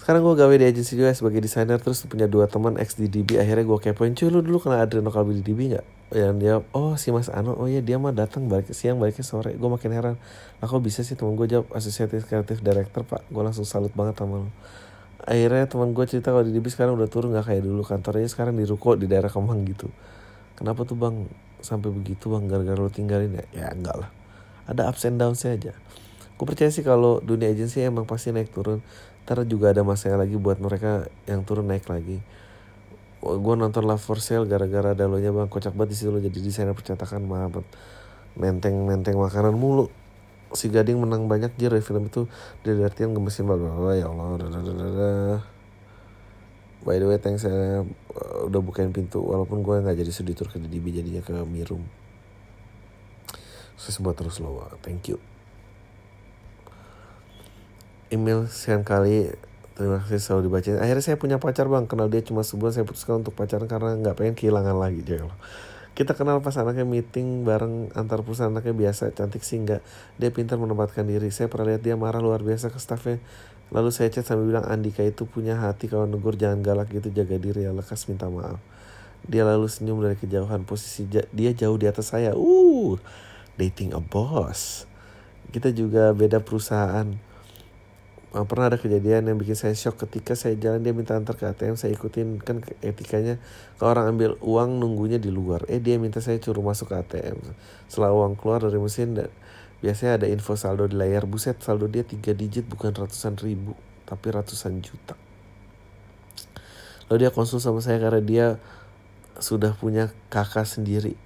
Sekarang gue gawe di agensi juga sebagai desainer terus punya dua teman ex di DB akhirnya gue kepoin cuy lu dulu kenal Adriano Kalbi di DB nggak? Yang dia oh si Mas Ano. Oh iya dia mah datang balik siang baliknya sore. Gue makin heran. Aku bisa sih teman gue jawab asosiatif kreatif director pak. Gue langsung salut banget sama lo akhirnya teman gue cerita kalau di DB sekarang udah turun nggak kayak dulu. Kantornya sekarang di ruko di daerah Kemang gitu. Kenapa tuh bang sampai begitu bang gara-gara lo tinggalin ya? Ya enggak lah. Ada ups and downs aja. Gue percaya sih kalau dunia agensi emang pasti naik turun. Ntar juga ada masalah lagi buat mereka yang turun naik lagi. Gue nonton Love for Sale gara-gara ada lo nya bang. Kocak banget di situ lo jadi desainer percetakan banget menteng menteng makanan mulu. Si gading menang banyak dia dari film itu dia artian gemesin banget ya Allah by the way thanks saya uh, udah bukain pintu walaupun gue nggak jadi studitur ke DDB jadinya ke Mirum. Sukses buat terus lo thank you. Email sekian kali. Terima kasih selalu dibaca akhirnya saya punya pacar bang. Kenal dia cuma sebulan saya putuskan untuk pacaran karena nggak pengen kehilangan lagi jadi kita kenal pas anaknya meeting bareng antar perusahaan anaknya biasa cantik sih nggak dia pintar menempatkan diri saya pernah lihat dia marah luar biasa ke staffnya Lalu saya chat sambil bilang Andika itu punya hati kalau negur jangan galak gitu jaga diri ya lekas minta maaf. Dia lalu senyum dari kejauhan posisi dia jauh di atas saya. Uh, dating a boss. Kita juga beda perusahaan. Uh, pernah ada kejadian yang bikin saya shock ketika saya jalan dia minta antar ke ATM saya ikutin kan etikanya kalau orang ambil uang nunggunya di luar. Eh dia minta saya suruh masuk ke ATM setelah uang keluar dari mesin dan biasanya ada info saldo di layar. Buset saldo dia tiga digit bukan ratusan ribu tapi ratusan juta. Lalu dia konsul sama saya karena dia sudah punya kakak sendiri.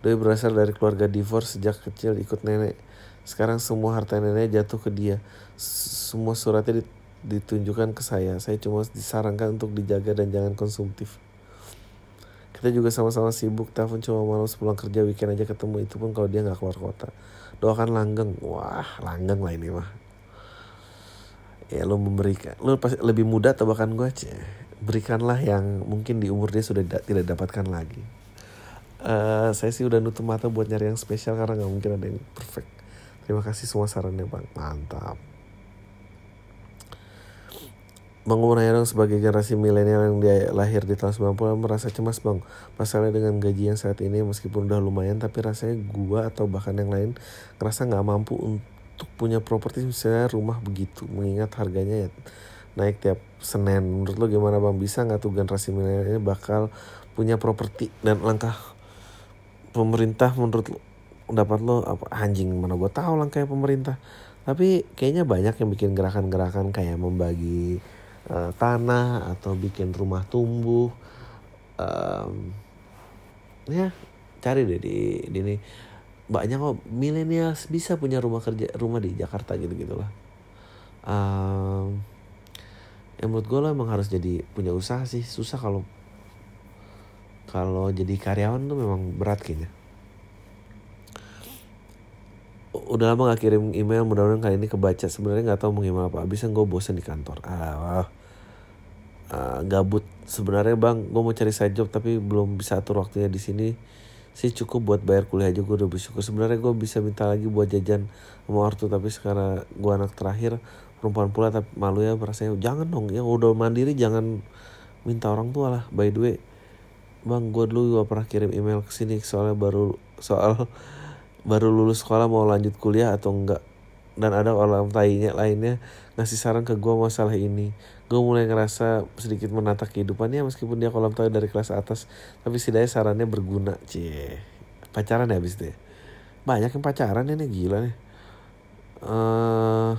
Doi berasal dari keluarga divorce sejak kecil ikut nenek. Sekarang semua harta nenek jatuh ke dia. Semua suratnya ditunjukkan ke saya. Saya cuma disarankan untuk dijaga dan jangan konsumtif. Kita juga sama-sama sibuk, telepon cuma malam sepulang kerja weekend aja ketemu. Itu pun kalau dia nggak keluar kota. Doakan langgeng. Wah langgeng lah ini mah. Ya lo memberikan lo pasti lebih muda atau bahkan gue aja berikanlah yang mungkin di umur dia sudah da tidak dapatkan lagi. Uh, saya sih udah nutup mata buat nyari yang spesial karena nggak mungkin ada yang perfect terima kasih semua sarannya bang mantap. Bang dong sebagai generasi milenial yang dia lahir di tahun 90 merasa cemas bang. Masalahnya dengan gaji yang saat ini meskipun udah lumayan tapi rasanya gua atau bahkan yang lain ngerasa nggak mampu untuk punya properti misalnya rumah begitu. Mengingat harganya ya naik tiap Senin. Menurut lo gimana bang? Bisa nggak tuh generasi milenial ini bakal punya properti? Dan langkah pemerintah menurut lo dapat lo apa anjing mana gua tahu langkahnya pemerintah. Tapi kayaknya banyak yang bikin gerakan-gerakan kayak membagi uh, tanah atau bikin rumah tumbuh. Um, ya cari deh di, di ini. Banyak kok milenial bisa punya rumah kerja rumah di Jakarta gitu gitulah um, ya menurut gue lah emang harus jadi punya usaha sih. Susah kalau kalau jadi karyawan tuh memang berat kayaknya udah lama gak kirim email mudah-mudahan kali ini kebaca. Sebenarnya nggak tahu mau gimana apa abisnya gue bosan di kantor. Ah uh, gabut. Sebenarnya bang gue mau cari side job tapi belum bisa atur waktunya di sini. Sih cukup buat bayar kuliah aja gue udah bersyukur. Sebenarnya gue bisa minta lagi buat jajan sama ortu tapi sekarang gue anak terakhir perempuan pula tapi malu ya rasanya. Jangan dong yang udah mandiri jangan minta orang tua lah. By the way bang gue dulu gak pernah kirim email ke sini soalnya baru soal baru lulus sekolah mau lanjut kuliah atau enggak. Dan ada orang tainya lainnya ngasih saran ke gue masalah ini. Gue mulai ngerasa sedikit menata kehidupannya meskipun dia kolam tahu dari kelas atas. Tapi setidaknya sarannya berguna cie. Pacaran ya habis deh banyak yang pacaran ini gila nih. Uh,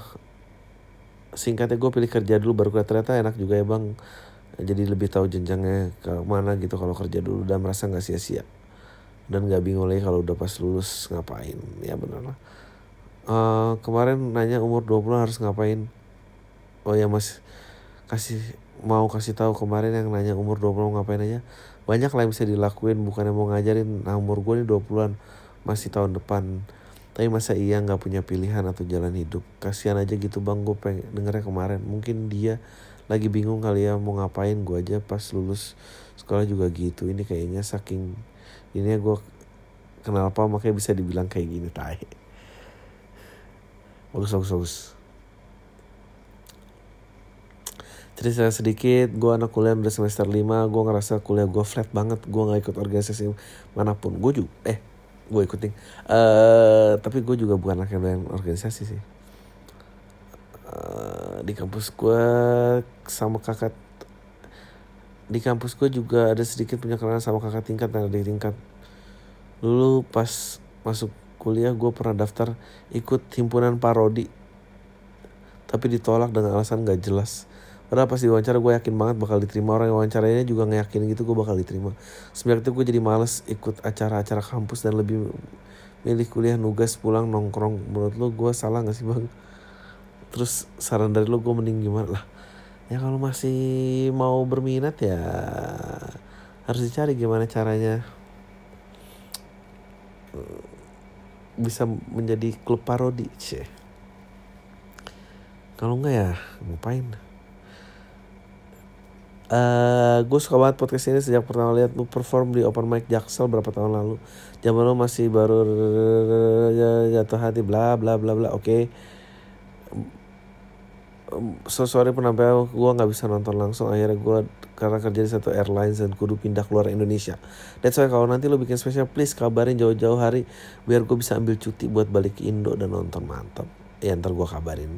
singkatnya gue pilih kerja dulu baru ternyata enak juga ya bang. Jadi lebih tahu jenjangnya ke mana gitu kalau kerja dulu dan merasa nggak sia-sia dan gak bingung lagi kalau udah pas lulus ngapain. Ya benar lah. Uh, kemarin nanya umur 20 harus ngapain? Oh ya mas. Kasih mau kasih tahu kemarin yang nanya umur 20 ngapain aja. Banyak lah yang bisa dilakuin bukan yang mau ngajarin. Nah umur gue nih 20-an masih tahun depan. Tapi masa iya nggak punya pilihan atau jalan hidup? Kasihan aja gitu bang. Gue pengen dengernya kemarin. Mungkin dia lagi bingung kali ya mau ngapain gue aja pas lulus sekolah juga gitu. Ini kayaknya saking ini gue kenal apa makanya bisa dibilang kayak gini tai. Bagus bagus bagus. Cerita sedikit gue anak kuliah udah semester 5 gue ngerasa kuliah gue flat banget gue nggak ikut organisasi mana pun. Gue juga eh gue ikutin. Uh, tapi gue juga bukan anak yang organisasi sih. Uh, di kampus gue sama kakak di kampus gue juga ada sedikit punya kenalan sama kakak tingkat dan adik tingkat dulu pas masuk kuliah gue pernah daftar ikut himpunan parodi tapi ditolak dengan alasan gak jelas Padahal pas diwawancara gue yakin banget bakal diterima orang yang wawancaranya juga ngeyakin gitu gue bakal diterima. Semenjak itu gue jadi males ikut acara-acara kampus dan lebih milih kuliah nugas pulang nongkrong. Menurut lo gue salah gak sih bang? Terus saran dari lo gue mending gimana lah? Ya kalau masih mau berminat ya harus dicari gimana caranya bisa menjadi klub parodi sih kalau enggak ya ngapain Uh, gue suka banget podcast ini sejak pertama lihat lu perform di open mic Jaksel berapa tahun lalu. Zaman lu masih baru jatuh hati bla bla bla bla. Oke. Okay so sorry penampilan gue nggak bisa nonton langsung akhirnya gue karena kerja di satu airlines dan kudu pindah keluar Indonesia. That's why kalau nanti lo bikin spesial please kabarin jauh-jauh hari biar gue bisa ambil cuti buat balik ke Indo dan nonton mantap. Ya ntar gue kabarin.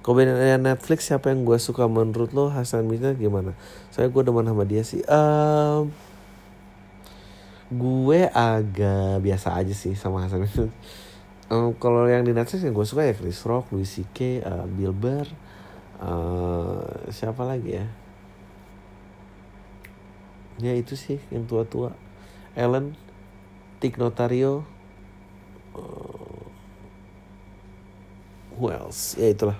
Kombinasi Netflix siapa yang gue suka menurut lo Hasan Misna gimana? Saya gue demen sama dia sih. Um, gue agak biasa aja sih sama Hasan Misna. Um, kalau yang di Netflix yang gue suka ya Chris Rock, Louis C.K., uh, Bill Burr, uh, siapa lagi ya? Ya itu sih yang tua-tua. Ellen Tig Notario uh, who else? Ya itulah.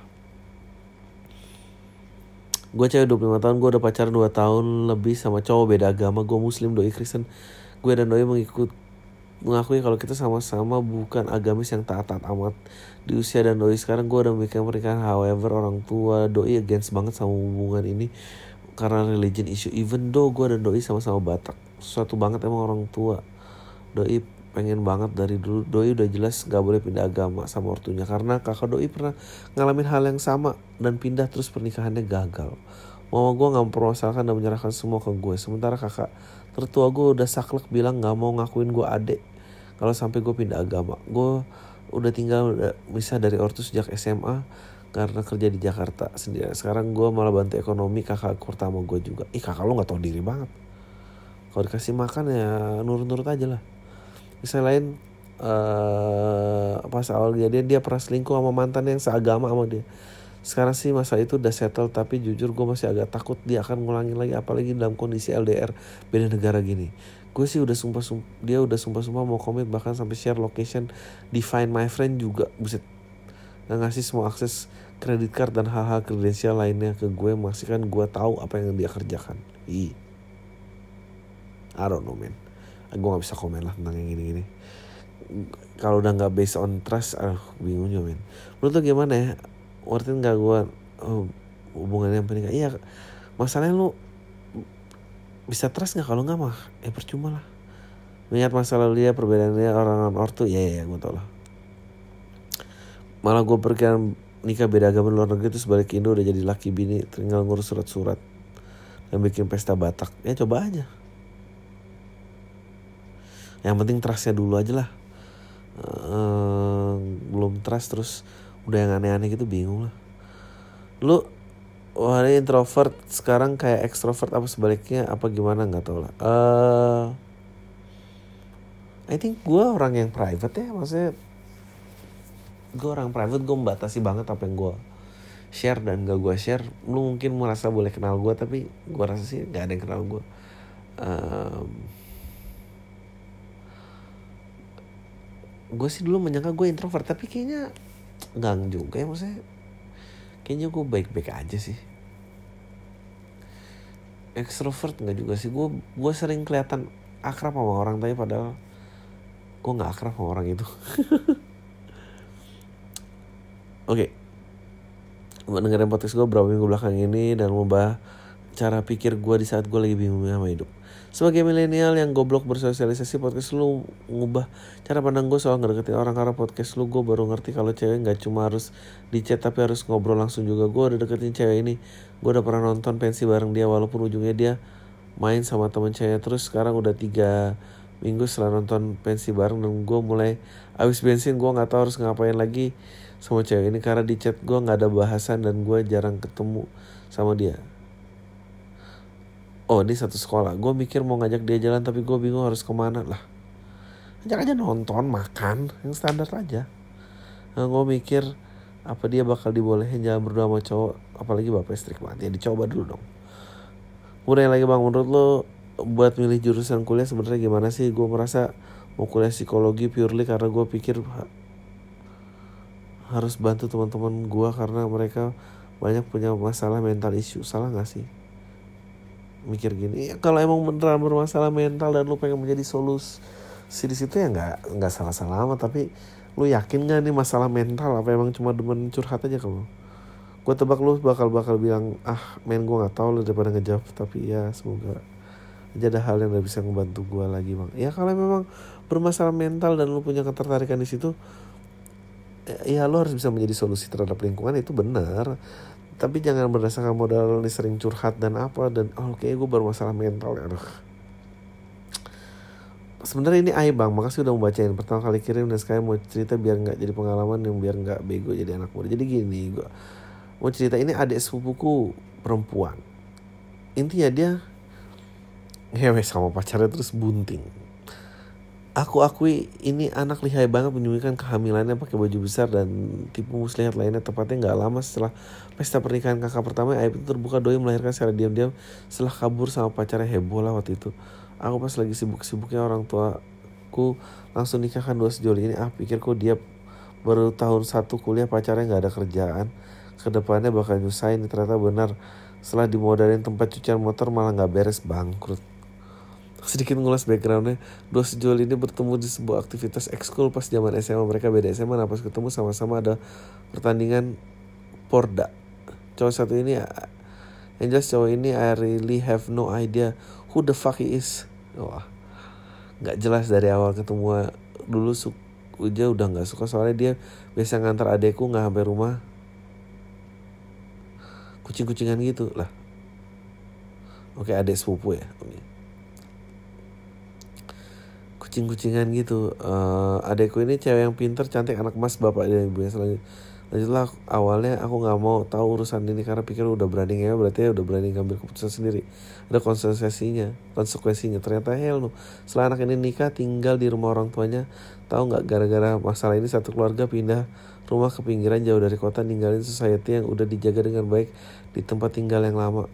Gue cewek 25 tahun gue udah pacaran 2 tahun lebih sama cowok beda agama. Gue muslim doi Kristen. Gue dan doi mengikut mengakui kalau kita sama-sama bukan agamis yang taat-taat amat. Di usia dan doi sekarang gue udah mikir pernikahan however orang tua doi against banget sama hubungan ini karena religion issue. Even though gue dan doi sama-sama batak suatu banget emang orang tua. Doi pengen banget dari dulu doi udah jelas gak boleh pindah agama sama ortunya karena kakak doi pernah ngalamin hal yang sama dan pindah terus pernikahannya gagal. Mama gue gak mempermasalahkan dan menyerahkan semua ke gue. Sementara kakak tertua gue udah saklek bilang gak mau ngakuin gue adek. Kalau sampai gue pindah agama. Gue udah tinggal udah bisa dari ortu sejak SMA karena kerja di Jakarta sendiri. Sekarang gue malah bantu ekonomi kakak pertama gue juga. Ih kakak lo gak tau diri banget. Kalau dikasih makan ya nurut-nurut aja lah. Misalnya lain uh, pas awal kejadian dia pernah selingkuh sama mantan yang seagama sama dia sekarang sih masa itu udah settle tapi jujur gue masih agak takut dia akan ngulangin lagi apalagi dalam kondisi LDR beda negara gini. Gue sih udah sumpah, sumpah dia udah sumpah sumpah mau komit bahkan sampai share location di Find My Friend juga buset. Nggak ngasih semua akses kredit card dan hal-hal kredensial lainnya ke gue masih kan gue tahu apa yang dia kerjakan. I I don't know man. Gue nggak bisa komen lah tentang yang gini-gini. Kalau udah nggak based on trust aduh bingung juga men menurut lo gimana ya worth it nggak gue oh, hubungannya yang penting iya masalahnya lu bisa trust nggak kalau nggak mah? Eh percuma lah. Mengingat masa lalu dia perbedaannya orang ortu ya ya, ya gue tau lah. Malah gue pergi nikah beda agama luar negeri terus balik Indo udah jadi laki bini tinggal ngurus surat-surat dan bikin pesta Batak. Ya coba aja. Yang penting trustnya dulu aja lah. Uh, belum trust terus udah yang aneh-aneh gitu bingung lah. Lu wah introvert sekarang kayak extrovert apa sebaliknya apa gimana nggak tau lah. Uh, I think gue orang yang private ya maksudnya gue orang private gue membatasi banget apa yang gue share dan gak gue share. Lu mungkin merasa boleh kenal gue tapi gue rasa sih gak ada yang kenal gue um, gue sih dulu menyangka gue introvert tapi kayaknya enggak juga ya maksudnya. Kayaknya gue baik-baik aja sih. Extrovert nggak juga sih. Gue gue sering kelihatan akrab sama orang tapi padahal gue nggak akrab sama orang itu. Oke. Okay. dengerin podcast gue berapa minggu belakang ini dan membahas cara pikir gue di saat gue lagi bingung sama hidup sebagai milenial yang goblok bersosialisasi podcast lu ngubah cara pandang gue soal ngedeketin orang. Karena podcast lu gue baru ngerti kalau cewek nggak cuma harus di chat tapi harus ngobrol langsung juga. Gue udah deketin cewek ini. Gue udah pernah nonton pensi bareng dia walaupun ujungnya dia main sama teman cewek terus sekarang udah tiga minggu setelah nonton pensi bareng dan gue mulai habis bensin gue nggak tahu harus ngapain lagi sama cewek ini. Karena di chat gue nggak ada bahasan dan gue jarang ketemu sama dia oh ini satu sekolah. Gue mikir mau ngajak dia jalan tapi gue bingung harus ke mana lah. Ajak aja nonton makan yang standar aja. Nah, gue mikir apa dia bakal dibolehin jalan berdua sama cowok? Apalagi bapak istri banget ya dicoba dulu dong. Udah lagi bang menurut lo buat milih jurusan kuliah sebenarnya gimana sih? Gue merasa mau kuliah psikologi purely karena gue pikir harus bantu teman-teman gue karena mereka banyak punya masalah mental issue. Salah gak sih mikir gini ya, kalau emang beneran bermasalah mental dan lu pengen menjadi solusi di situ ya nggak nggak salah-salah amat tapi lu yakin gak nih masalah mental apa emang cuma demen curhat aja kalau gue tebak lu bakal bakal bilang ah men gue nggak tahu lu daripada ngejawab tapi ya semoga aja ada hal yang udah bisa ngebantu gue lagi bang. Ya kalau memang bermasalah mental dan lu punya ketertarikan di situ ya, ya lu harus bisa menjadi solusi terhadap lingkungan itu benar tapi jangan berdasarkan modal nih sering curhat dan apa dan oh kayak gue bermasalah mental ya aduh. Sebenarnya ini aib bang. Makasih udah membacain pertama kali kirim dan sekarang mau cerita biar nggak jadi pengalaman yang biar nggak bego jadi anak muda. Jadi gini gue mau cerita ini adik sepupuku perempuan. Intinya dia ngewe sama pacarnya terus bunting Aku akui ini anak lihai banget menyembunyikan kehamilannya pakai baju besar dan tipu muslihat lainnya. Tepatnya nggak lama setelah pesta pernikahan kakak pertama aib itu terbuka doi melahirkan secara diam-diam setelah kabur sama pacarnya heboh lah waktu itu. Aku pas lagi sibuk-sibuknya orang tuaku langsung nikahkan dua sejoli ini. Ah pikir kok dia baru tahun satu kuliah pacarnya nggak ada kerjaan. Ke depannya bakal nyusahin ternyata benar. Setelah dimodalin tempat cucian motor malah nggak beres bangkrut sedikit ngulas backgroundnya. Dua sejoli ini bertemu di sebuah aktivitas ekskul pas zaman SMA mereka beda SMA nah pas ketemu sama-sama ada pertandingan Porda. Cowok satu ini yang jelas cowok ini I really have no idea who the fuck he is. Wah nggak jelas dari awal ketemu. Dulu su Uja udah nggak suka soalnya dia biasa ngantar adekku nggak sampai rumah. Kucing-kucingan gitu lah. Oke adik sepupu ya. Oke. Kucing-kucingan gitu. Uh, adekku ini cewek yang pinter, cantik, anak emas bapak dia ibunya selanjutnya lanjutlah awalnya aku nggak mau tahu urusan ini karena pikir udah berani ya berarti udah berani ngambil keputusan sendiri. Ada konsekuensinya konsekuensinya. Ternyata hell no. Setelah anak ini nikah tinggal di rumah orang tuanya. Tahu nggak gara-gara masalah ini satu keluarga pindah rumah ke pinggiran jauh dari kota ninggalin society yang udah dijaga dengan baik di tempat tinggal yang lama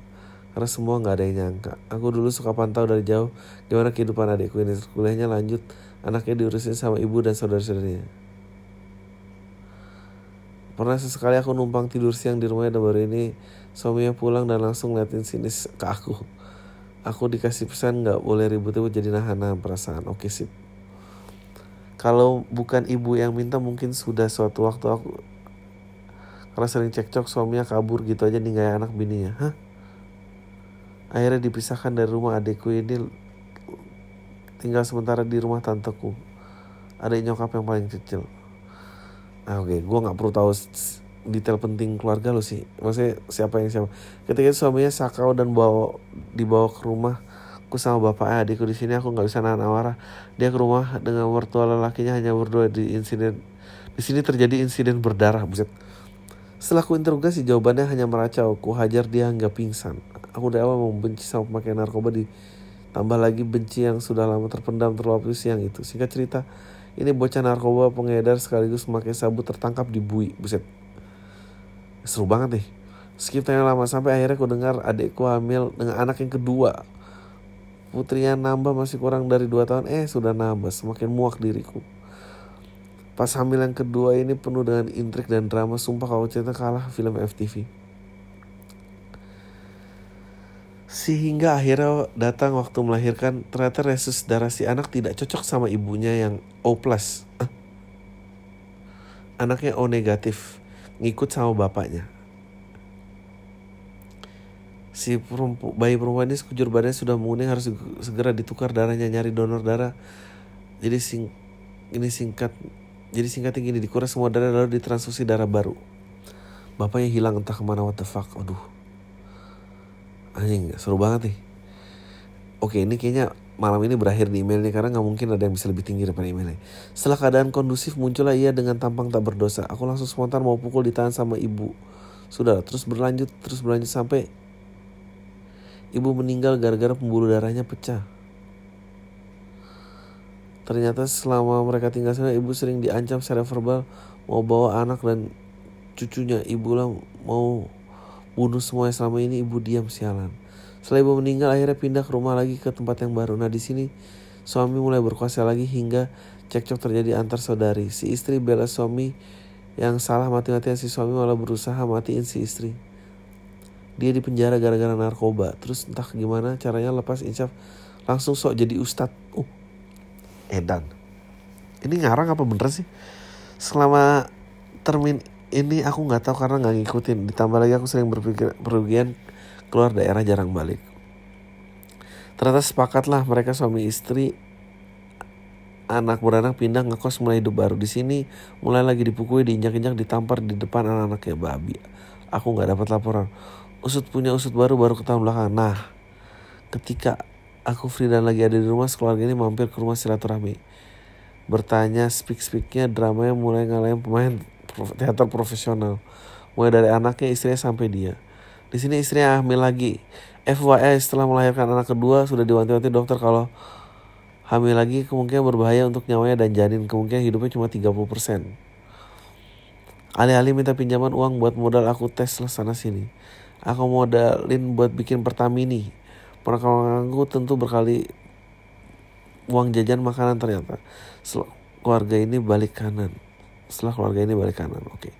karena semua nggak ada yang nyangka aku dulu suka pantau dari jauh gimana kehidupan adikku ini kuliahnya lanjut anaknya diurusin sama ibu dan saudara-saudaranya Pernah sesekali aku numpang tidur siang di rumahnya dan baru ini suaminya pulang dan langsung ngeliatin sini ke aku. Aku dikasih pesan nggak boleh ribut-ribut jadi nahan-nahan perasaan. Oke sip. Kalau bukan ibu yang minta mungkin sudah suatu waktu aku karena sering cekcok suaminya kabur gitu aja ninggalin anak bininya. Hah? Akhirnya dipisahkan dari rumah adikku ini tinggal sementara di rumah tanteku. Ada nyokap yang paling kecil. Ah, Oke, okay. gue nggak perlu tahu detail penting keluarga lo sih. Maksudnya siapa yang siapa. Ketika itu suaminya sakau dan bawa dibawa ke rumah aku sama bapaknya adikku di sini aku nggak bisa nahan amarah dia ke rumah dengan mertua lelakinya hanya berdua di insiden di sini terjadi insiden berdarah buset setelah ku interogasi jawabannya hanya meracau ku hajar dia hingga pingsan aku dari awal membenci sama pemakai narkoba ditambah lagi benci yang sudah lama terpendam terlalu siang itu singkat cerita ini bocah narkoba pengedar sekaligus memakai sabu tertangkap di Bui. Buset. Seru banget nih. Skip tanya lama sampai akhirnya aku dengar adikku hamil dengan anak yang kedua. Putrinya nambah masih kurang dari 2 tahun. Eh sudah nambah. Semakin muak diriku. Pas hamil yang kedua ini penuh dengan intrik dan drama. Sumpah kalau cerita kalah film FTV. Sehingga akhirnya datang waktu melahirkan, ternyata resus darah si anak tidak cocok sama ibunya yang O+. plus. Anaknya O negatif, ngikut sama bapaknya. Si perempu, bayi perempuan ini sekujur badannya sudah menguning harus segera ditukar darahnya nyari donor darah. Jadi sing ini singkat jadi singkatnya gini dikuras semua darah lalu ditransfusi darah baru. Bapaknya hilang entah ke mana what the fuck. Aduh anjing seru banget nih oke ini kayaknya malam ini berakhir di emailnya karena nggak mungkin ada yang bisa lebih tinggi daripada emailnya. Setelah keadaan kondusif muncullah ia dengan tampang tak berdosa. Aku langsung spontan mau pukul ditahan sama ibu. Sudah terus berlanjut terus berlanjut sampai ibu meninggal gara-gara pembuluh darahnya pecah. Ternyata selama mereka tinggal sana ibu sering diancam secara verbal mau bawa anak dan cucunya. Ibu lah mau bunuh semuanya selama ini ibu diam sialan. Setelah ibu meninggal akhirnya pindah ke rumah lagi ke tempat yang baru. Nah di sini suami mulai berkuasa lagi hingga cekcok terjadi antar saudari. Si istri bela suami yang salah mati-matian si suami malah berusaha matiin si istri. Dia di penjara gara-gara narkoba. Terus entah gimana caranya lepas insaf langsung sok jadi ustad. Uh, edan. Ini ngarang apa bener sih? Selama termin ini aku nggak tahu karena nggak ngikutin. Ditambah lagi aku sering berpikir perugian keluar daerah jarang balik. Ternyata sepakatlah mereka suami istri anak beranak pindah ngekos mulai hidup baru. Di sini mulai lagi dipukuli diinjak-injak ditampar di depan anak-anaknya babi. Aku nggak dapat laporan. Usut punya usut baru baru ke tahun belakang. Nah ketika aku free dan lagi ada di rumah sekeluarga ini mampir ke rumah silaturahmi. Bertanya speak speaknya dramanya mulai ngalahin pemain teater profesional mulai dari anaknya istrinya sampai dia di sini istrinya hamil lagi FYI setelah melahirkan anak kedua sudah diwanti-wanti dokter kalau hamil lagi kemungkinan berbahaya untuk nyawanya dan janin kemungkinan hidupnya cuma 30%. Alih-alih minta pinjaman uang buat modal aku tes sana sini. Aku modalin buat bikin Pertamini. Perkawanganku tentu berkali uang jajan makanan ternyata. Keluarga ini balik kanan setelah keluarga ini balik kanan. Oke. Okay.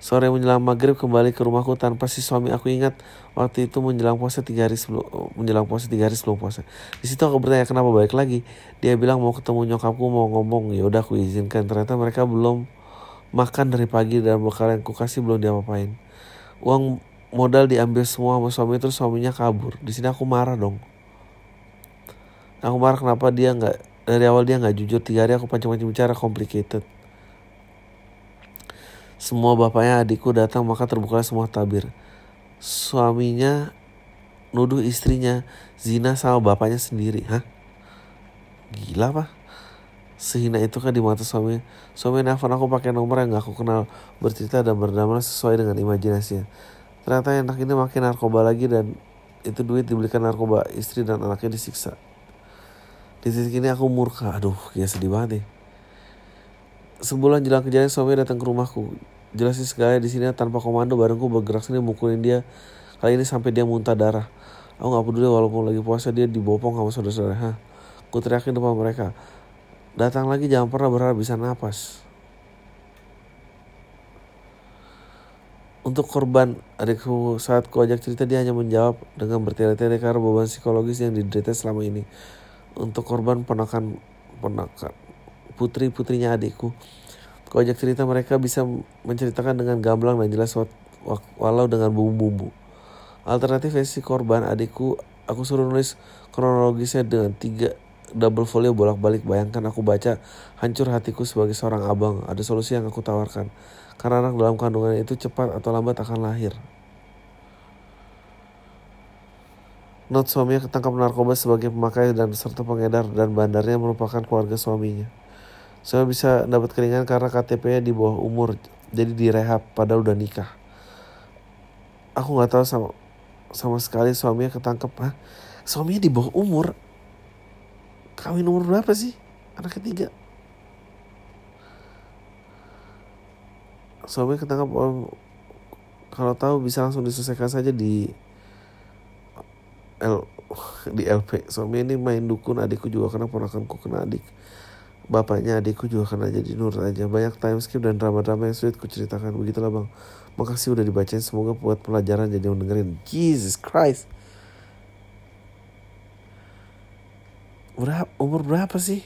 Sore menjelang maghrib kembali ke rumahku tanpa si suami aku ingat waktu itu menjelang puasa tiga hari sebelum menjelang puasa tiga hari sebelum puasa. Di situ aku bertanya kenapa balik lagi. Dia bilang mau ketemu nyokapku mau ngomong ya udah aku izinkan. Ternyata mereka belum makan dari pagi dan bekal yang kukasih belum diapa-apain. Uang modal diambil semua sama suami terus suaminya kabur. Di sini aku marah dong. Aku marah kenapa dia nggak dari awal dia nggak jujur tiga hari aku pancing-pancing bicara complicated. Semua bapaknya adikku datang maka terbuka semua tabir. Suaminya nuduh istrinya zina sama bapaknya sendiri. Hah? Gila apa? Sehina itu kan di mata suami. Suami nelfon aku pakai nomor yang gak aku kenal. Bercerita dan berdamai sesuai dengan imajinasinya. Ternyata enak ini makin narkoba lagi dan itu duit dibelikan narkoba istri dan anaknya disiksa. Di titik ini aku murka. Aduh, ya sedih banget nih. Sebulan jelang kejadian suami datang ke rumahku. Jelasin segala di sini tanpa komando barengku bergerak sini mukulin dia. Kali ini sampai dia muntah darah. Aku gak peduli walaupun lagi puasa dia dibopong sama saudara-saudara. Hah? Ku teriakin depan mereka. Datang lagi jangan pernah berharap bisa napas. Untuk korban adikku saat ku ajak cerita dia hanya menjawab dengan bertele-tele karena beban psikologis yang diderita selama ini. Untuk korban penakan penakan putri-putrinya adikku. Ku ajak cerita mereka bisa menceritakan dengan gamblang dan jelas walau dengan bumbu-bumbu. Alternatif versi korban adikku aku suruh nulis kronologisnya dengan tiga double folio bolak-balik bayangkan aku baca hancur hatiku sebagai seorang abang ada solusi yang aku tawarkan karena anak dalam kandungan itu cepat atau lambat akan lahir Not suaminya ketangkap narkoba sebagai pemakai dan serta pengedar dan bandarnya merupakan keluarga suaminya. Suami bisa dapat keringan karena KTP-nya di bawah umur, jadi direhab padahal udah nikah. Aku nggak tahu sama sama sekali suaminya ketangkep, Hah? Suaminya di bawah umur, kawin umur berapa sih? Anak ketiga. Suami ketangkap orang kalau tahu bisa langsung diselesaikan saja di L di LP suami ini main dukun adikku juga kena ponakanku kena adik bapaknya adikku juga kena jadi nur aja. Banyak time skip dan drama-drama yang sulit ku ceritakan begitulah bang. Makasih udah dibacain. Semoga buat pelajaran jadi mendengarin Jesus Christ. Berapa umur berapa sih?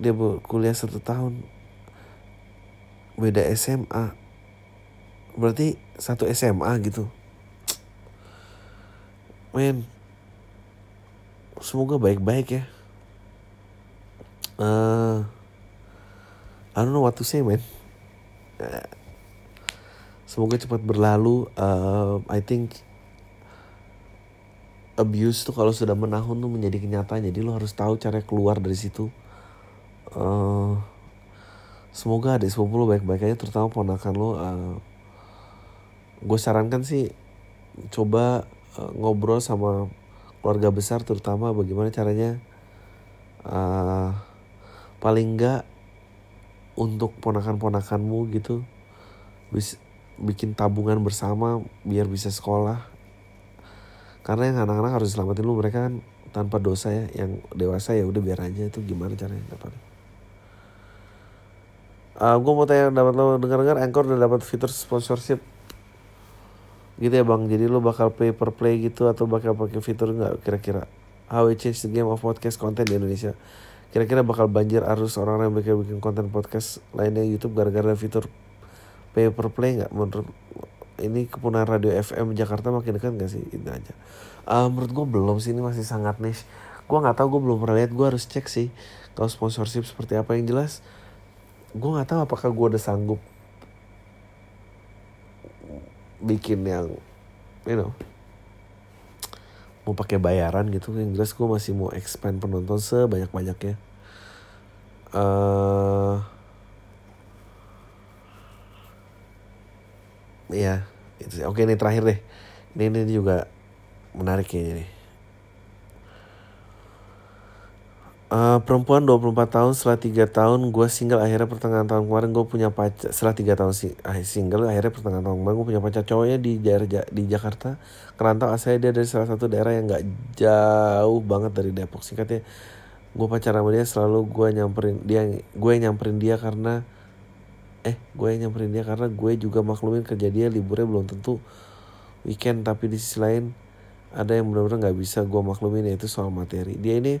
Dia kuliah satu tahun. Beda SMA berarti satu SMA gitu. Men semoga baik-baik ya. Uh, I don't know what to say man. Semoga cepat berlalu. Uh, I think abuse tuh kalau sudah menahun tuh menjadi kenyataan. Jadi lo harus tahu cara keluar dari situ. Uh, semoga adik sepupu lo baik-baik aja terutama ponakan lo. Uh, gue sarankan sih coba uh, ngobrol sama keluarga besar terutama bagaimana caranya uh, paling enggak untuk ponakan-ponakanmu gitu bis, bikin tabungan bersama biar bisa sekolah. Karena yang anak-anak harus diselamatin lu mereka kan tanpa dosa ya yang dewasa ya udah biar aja itu gimana caranya dapat uh, ah, gue mau tanya dapat lo dengar-dengar Anchor udah dapat fitur sponsorship gitu ya bang. Jadi lo bakal pay per play gitu atau bakal pakai fitur nggak kira-kira? How we change the game of podcast content di Indonesia. Kira-kira bakal banjir arus orang-orang yang bikin bikin konten podcast lainnya YouTube gara-gara fitur pay per play nggak? Menurut ini kepunahan radio FM Jakarta makin dekat gak sih? Ini aja. Uh, menurut gue belum sih. Ini masih sangat niche. Gue nggak tahu gue belum pernah lihat. Gue harus cek sih. Kalau sponsorship seperti apa. Yang jelas gue nggak tahu apakah gue udah sanggup bikin yang you know mau pakai bayaran gitu yang jelas gue masih mau expand penonton sebanyak banyaknya uh, Iya, itu Oke ini terakhir deh. Ini ini juga menarik kayaknya nih. Uh, perempuan 24 tahun setelah 3 tahun gue single akhirnya pertengahan tahun kemarin gue punya pacar. Setelah 3 tahun ah, single akhirnya pertengahan tahun kemarin gue punya pacar. Cowoknya di daerah di Jakarta kerantau. Asalnya dia dari salah satu daerah yang gak jauh banget dari Depok. Singkatnya gue pacaran sama dia selalu gue nyamperin dia gue nyamperin dia karena eh gue nyamperin dia karena gue juga maklumin kerja dia liburnya belum tentu weekend. Tapi di sisi lain ada yang benar-benar nggak bisa gue maklumin yaitu soal materi. Dia ini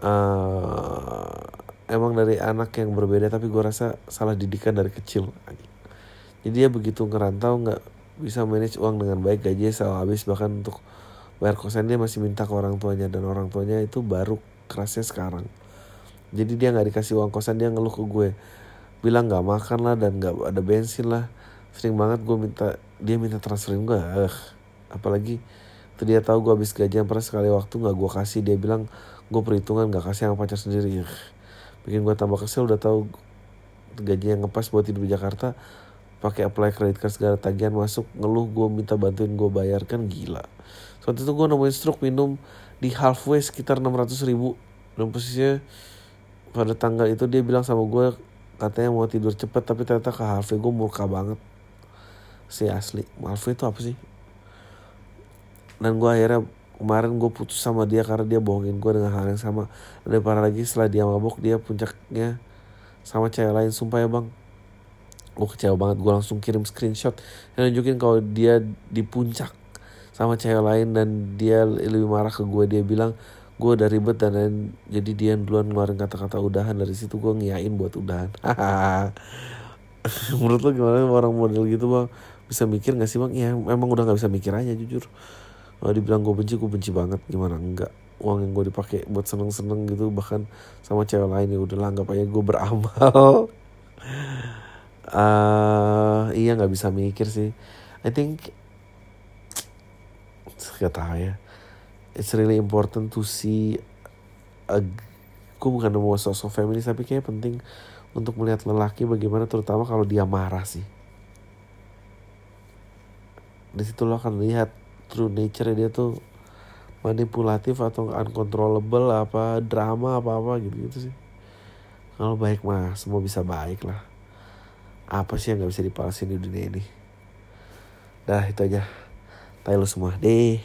uh, emang dari anak yang berbeda tapi gue rasa salah didikan dari kecil. Jadi dia begitu ngerantau nggak bisa manage uang dengan baik gaji selalu habis. Bahkan untuk bayar kosan dia masih minta ke orang tuanya. Dan orang tuanya itu baru kerasnya sekarang. Jadi dia nggak dikasih uang kosan dia ngeluh ke gue. Bilang nggak makan lah dan nggak ada bensin lah. Sering banget gue minta dia minta transferin gue apalagi tuh dia tahu gue habis gajian pernah sekali waktu nggak gue kasih dia bilang gue perhitungan nggak kasih sama pacar sendiri. Bikin gue tambah kesel udah tahu gaji yang ngepas buat hidup di Jakarta pakai apply credit card segala tagihan masuk ngeluh gue minta bantuin gue bayar kan gila. Saat itu gue nemuin stroke minum di halfway sekitar 600 ribu. Dan posisinya pada tanggal itu dia bilang sama gue katanya mau tidur cepet tapi ternyata ke halfway gue murka banget. Si asli halfway itu apa sih dan gue akhirnya kemarin gue putus sama dia karena dia bohongin gue dengan hal yang sama. Dan parah lagi setelah dia mabok dia puncaknya sama cewek lain. Sumpah ya bang. Gue kecewa banget. Gue langsung kirim screenshot yang nunjukin kalau dia di puncak sama cewek lain dan dia lebih marah ke gue dia bilang gue udah ribet dan lain jadi dia duluan ngeluarin kata-kata udahan. Dari situ gue ngiyain buat udahan. Menurut lo gimana orang model gitu bang? Bisa mikir gak sih bang? Ya emang udah nggak bisa mikir aja jujur kalau dibilang gue benci gue benci banget. Gimana? Enggak. Uang yang gue dipakai buat seneng-seneng gitu bahkan sama cewek lain ya udah anggap aja gue beramal. Uh, iya nggak bisa mikir sih. I think gak tahu ya. It's really important to see a, gue bukan mau sosok feminis tapi kayak penting untuk melihat lelaki bagaimana terutama kalau dia marah sih. Di situ lo akan lihat true nature dia tuh manipulatif atau uncontrollable apa drama apa apa gitu gitu sih. Kalau baik mah semua bisa baik lah. Apa sih yang nggak bisa dipalasin di dunia ini? Dah itu aja. Tayo semua. Deh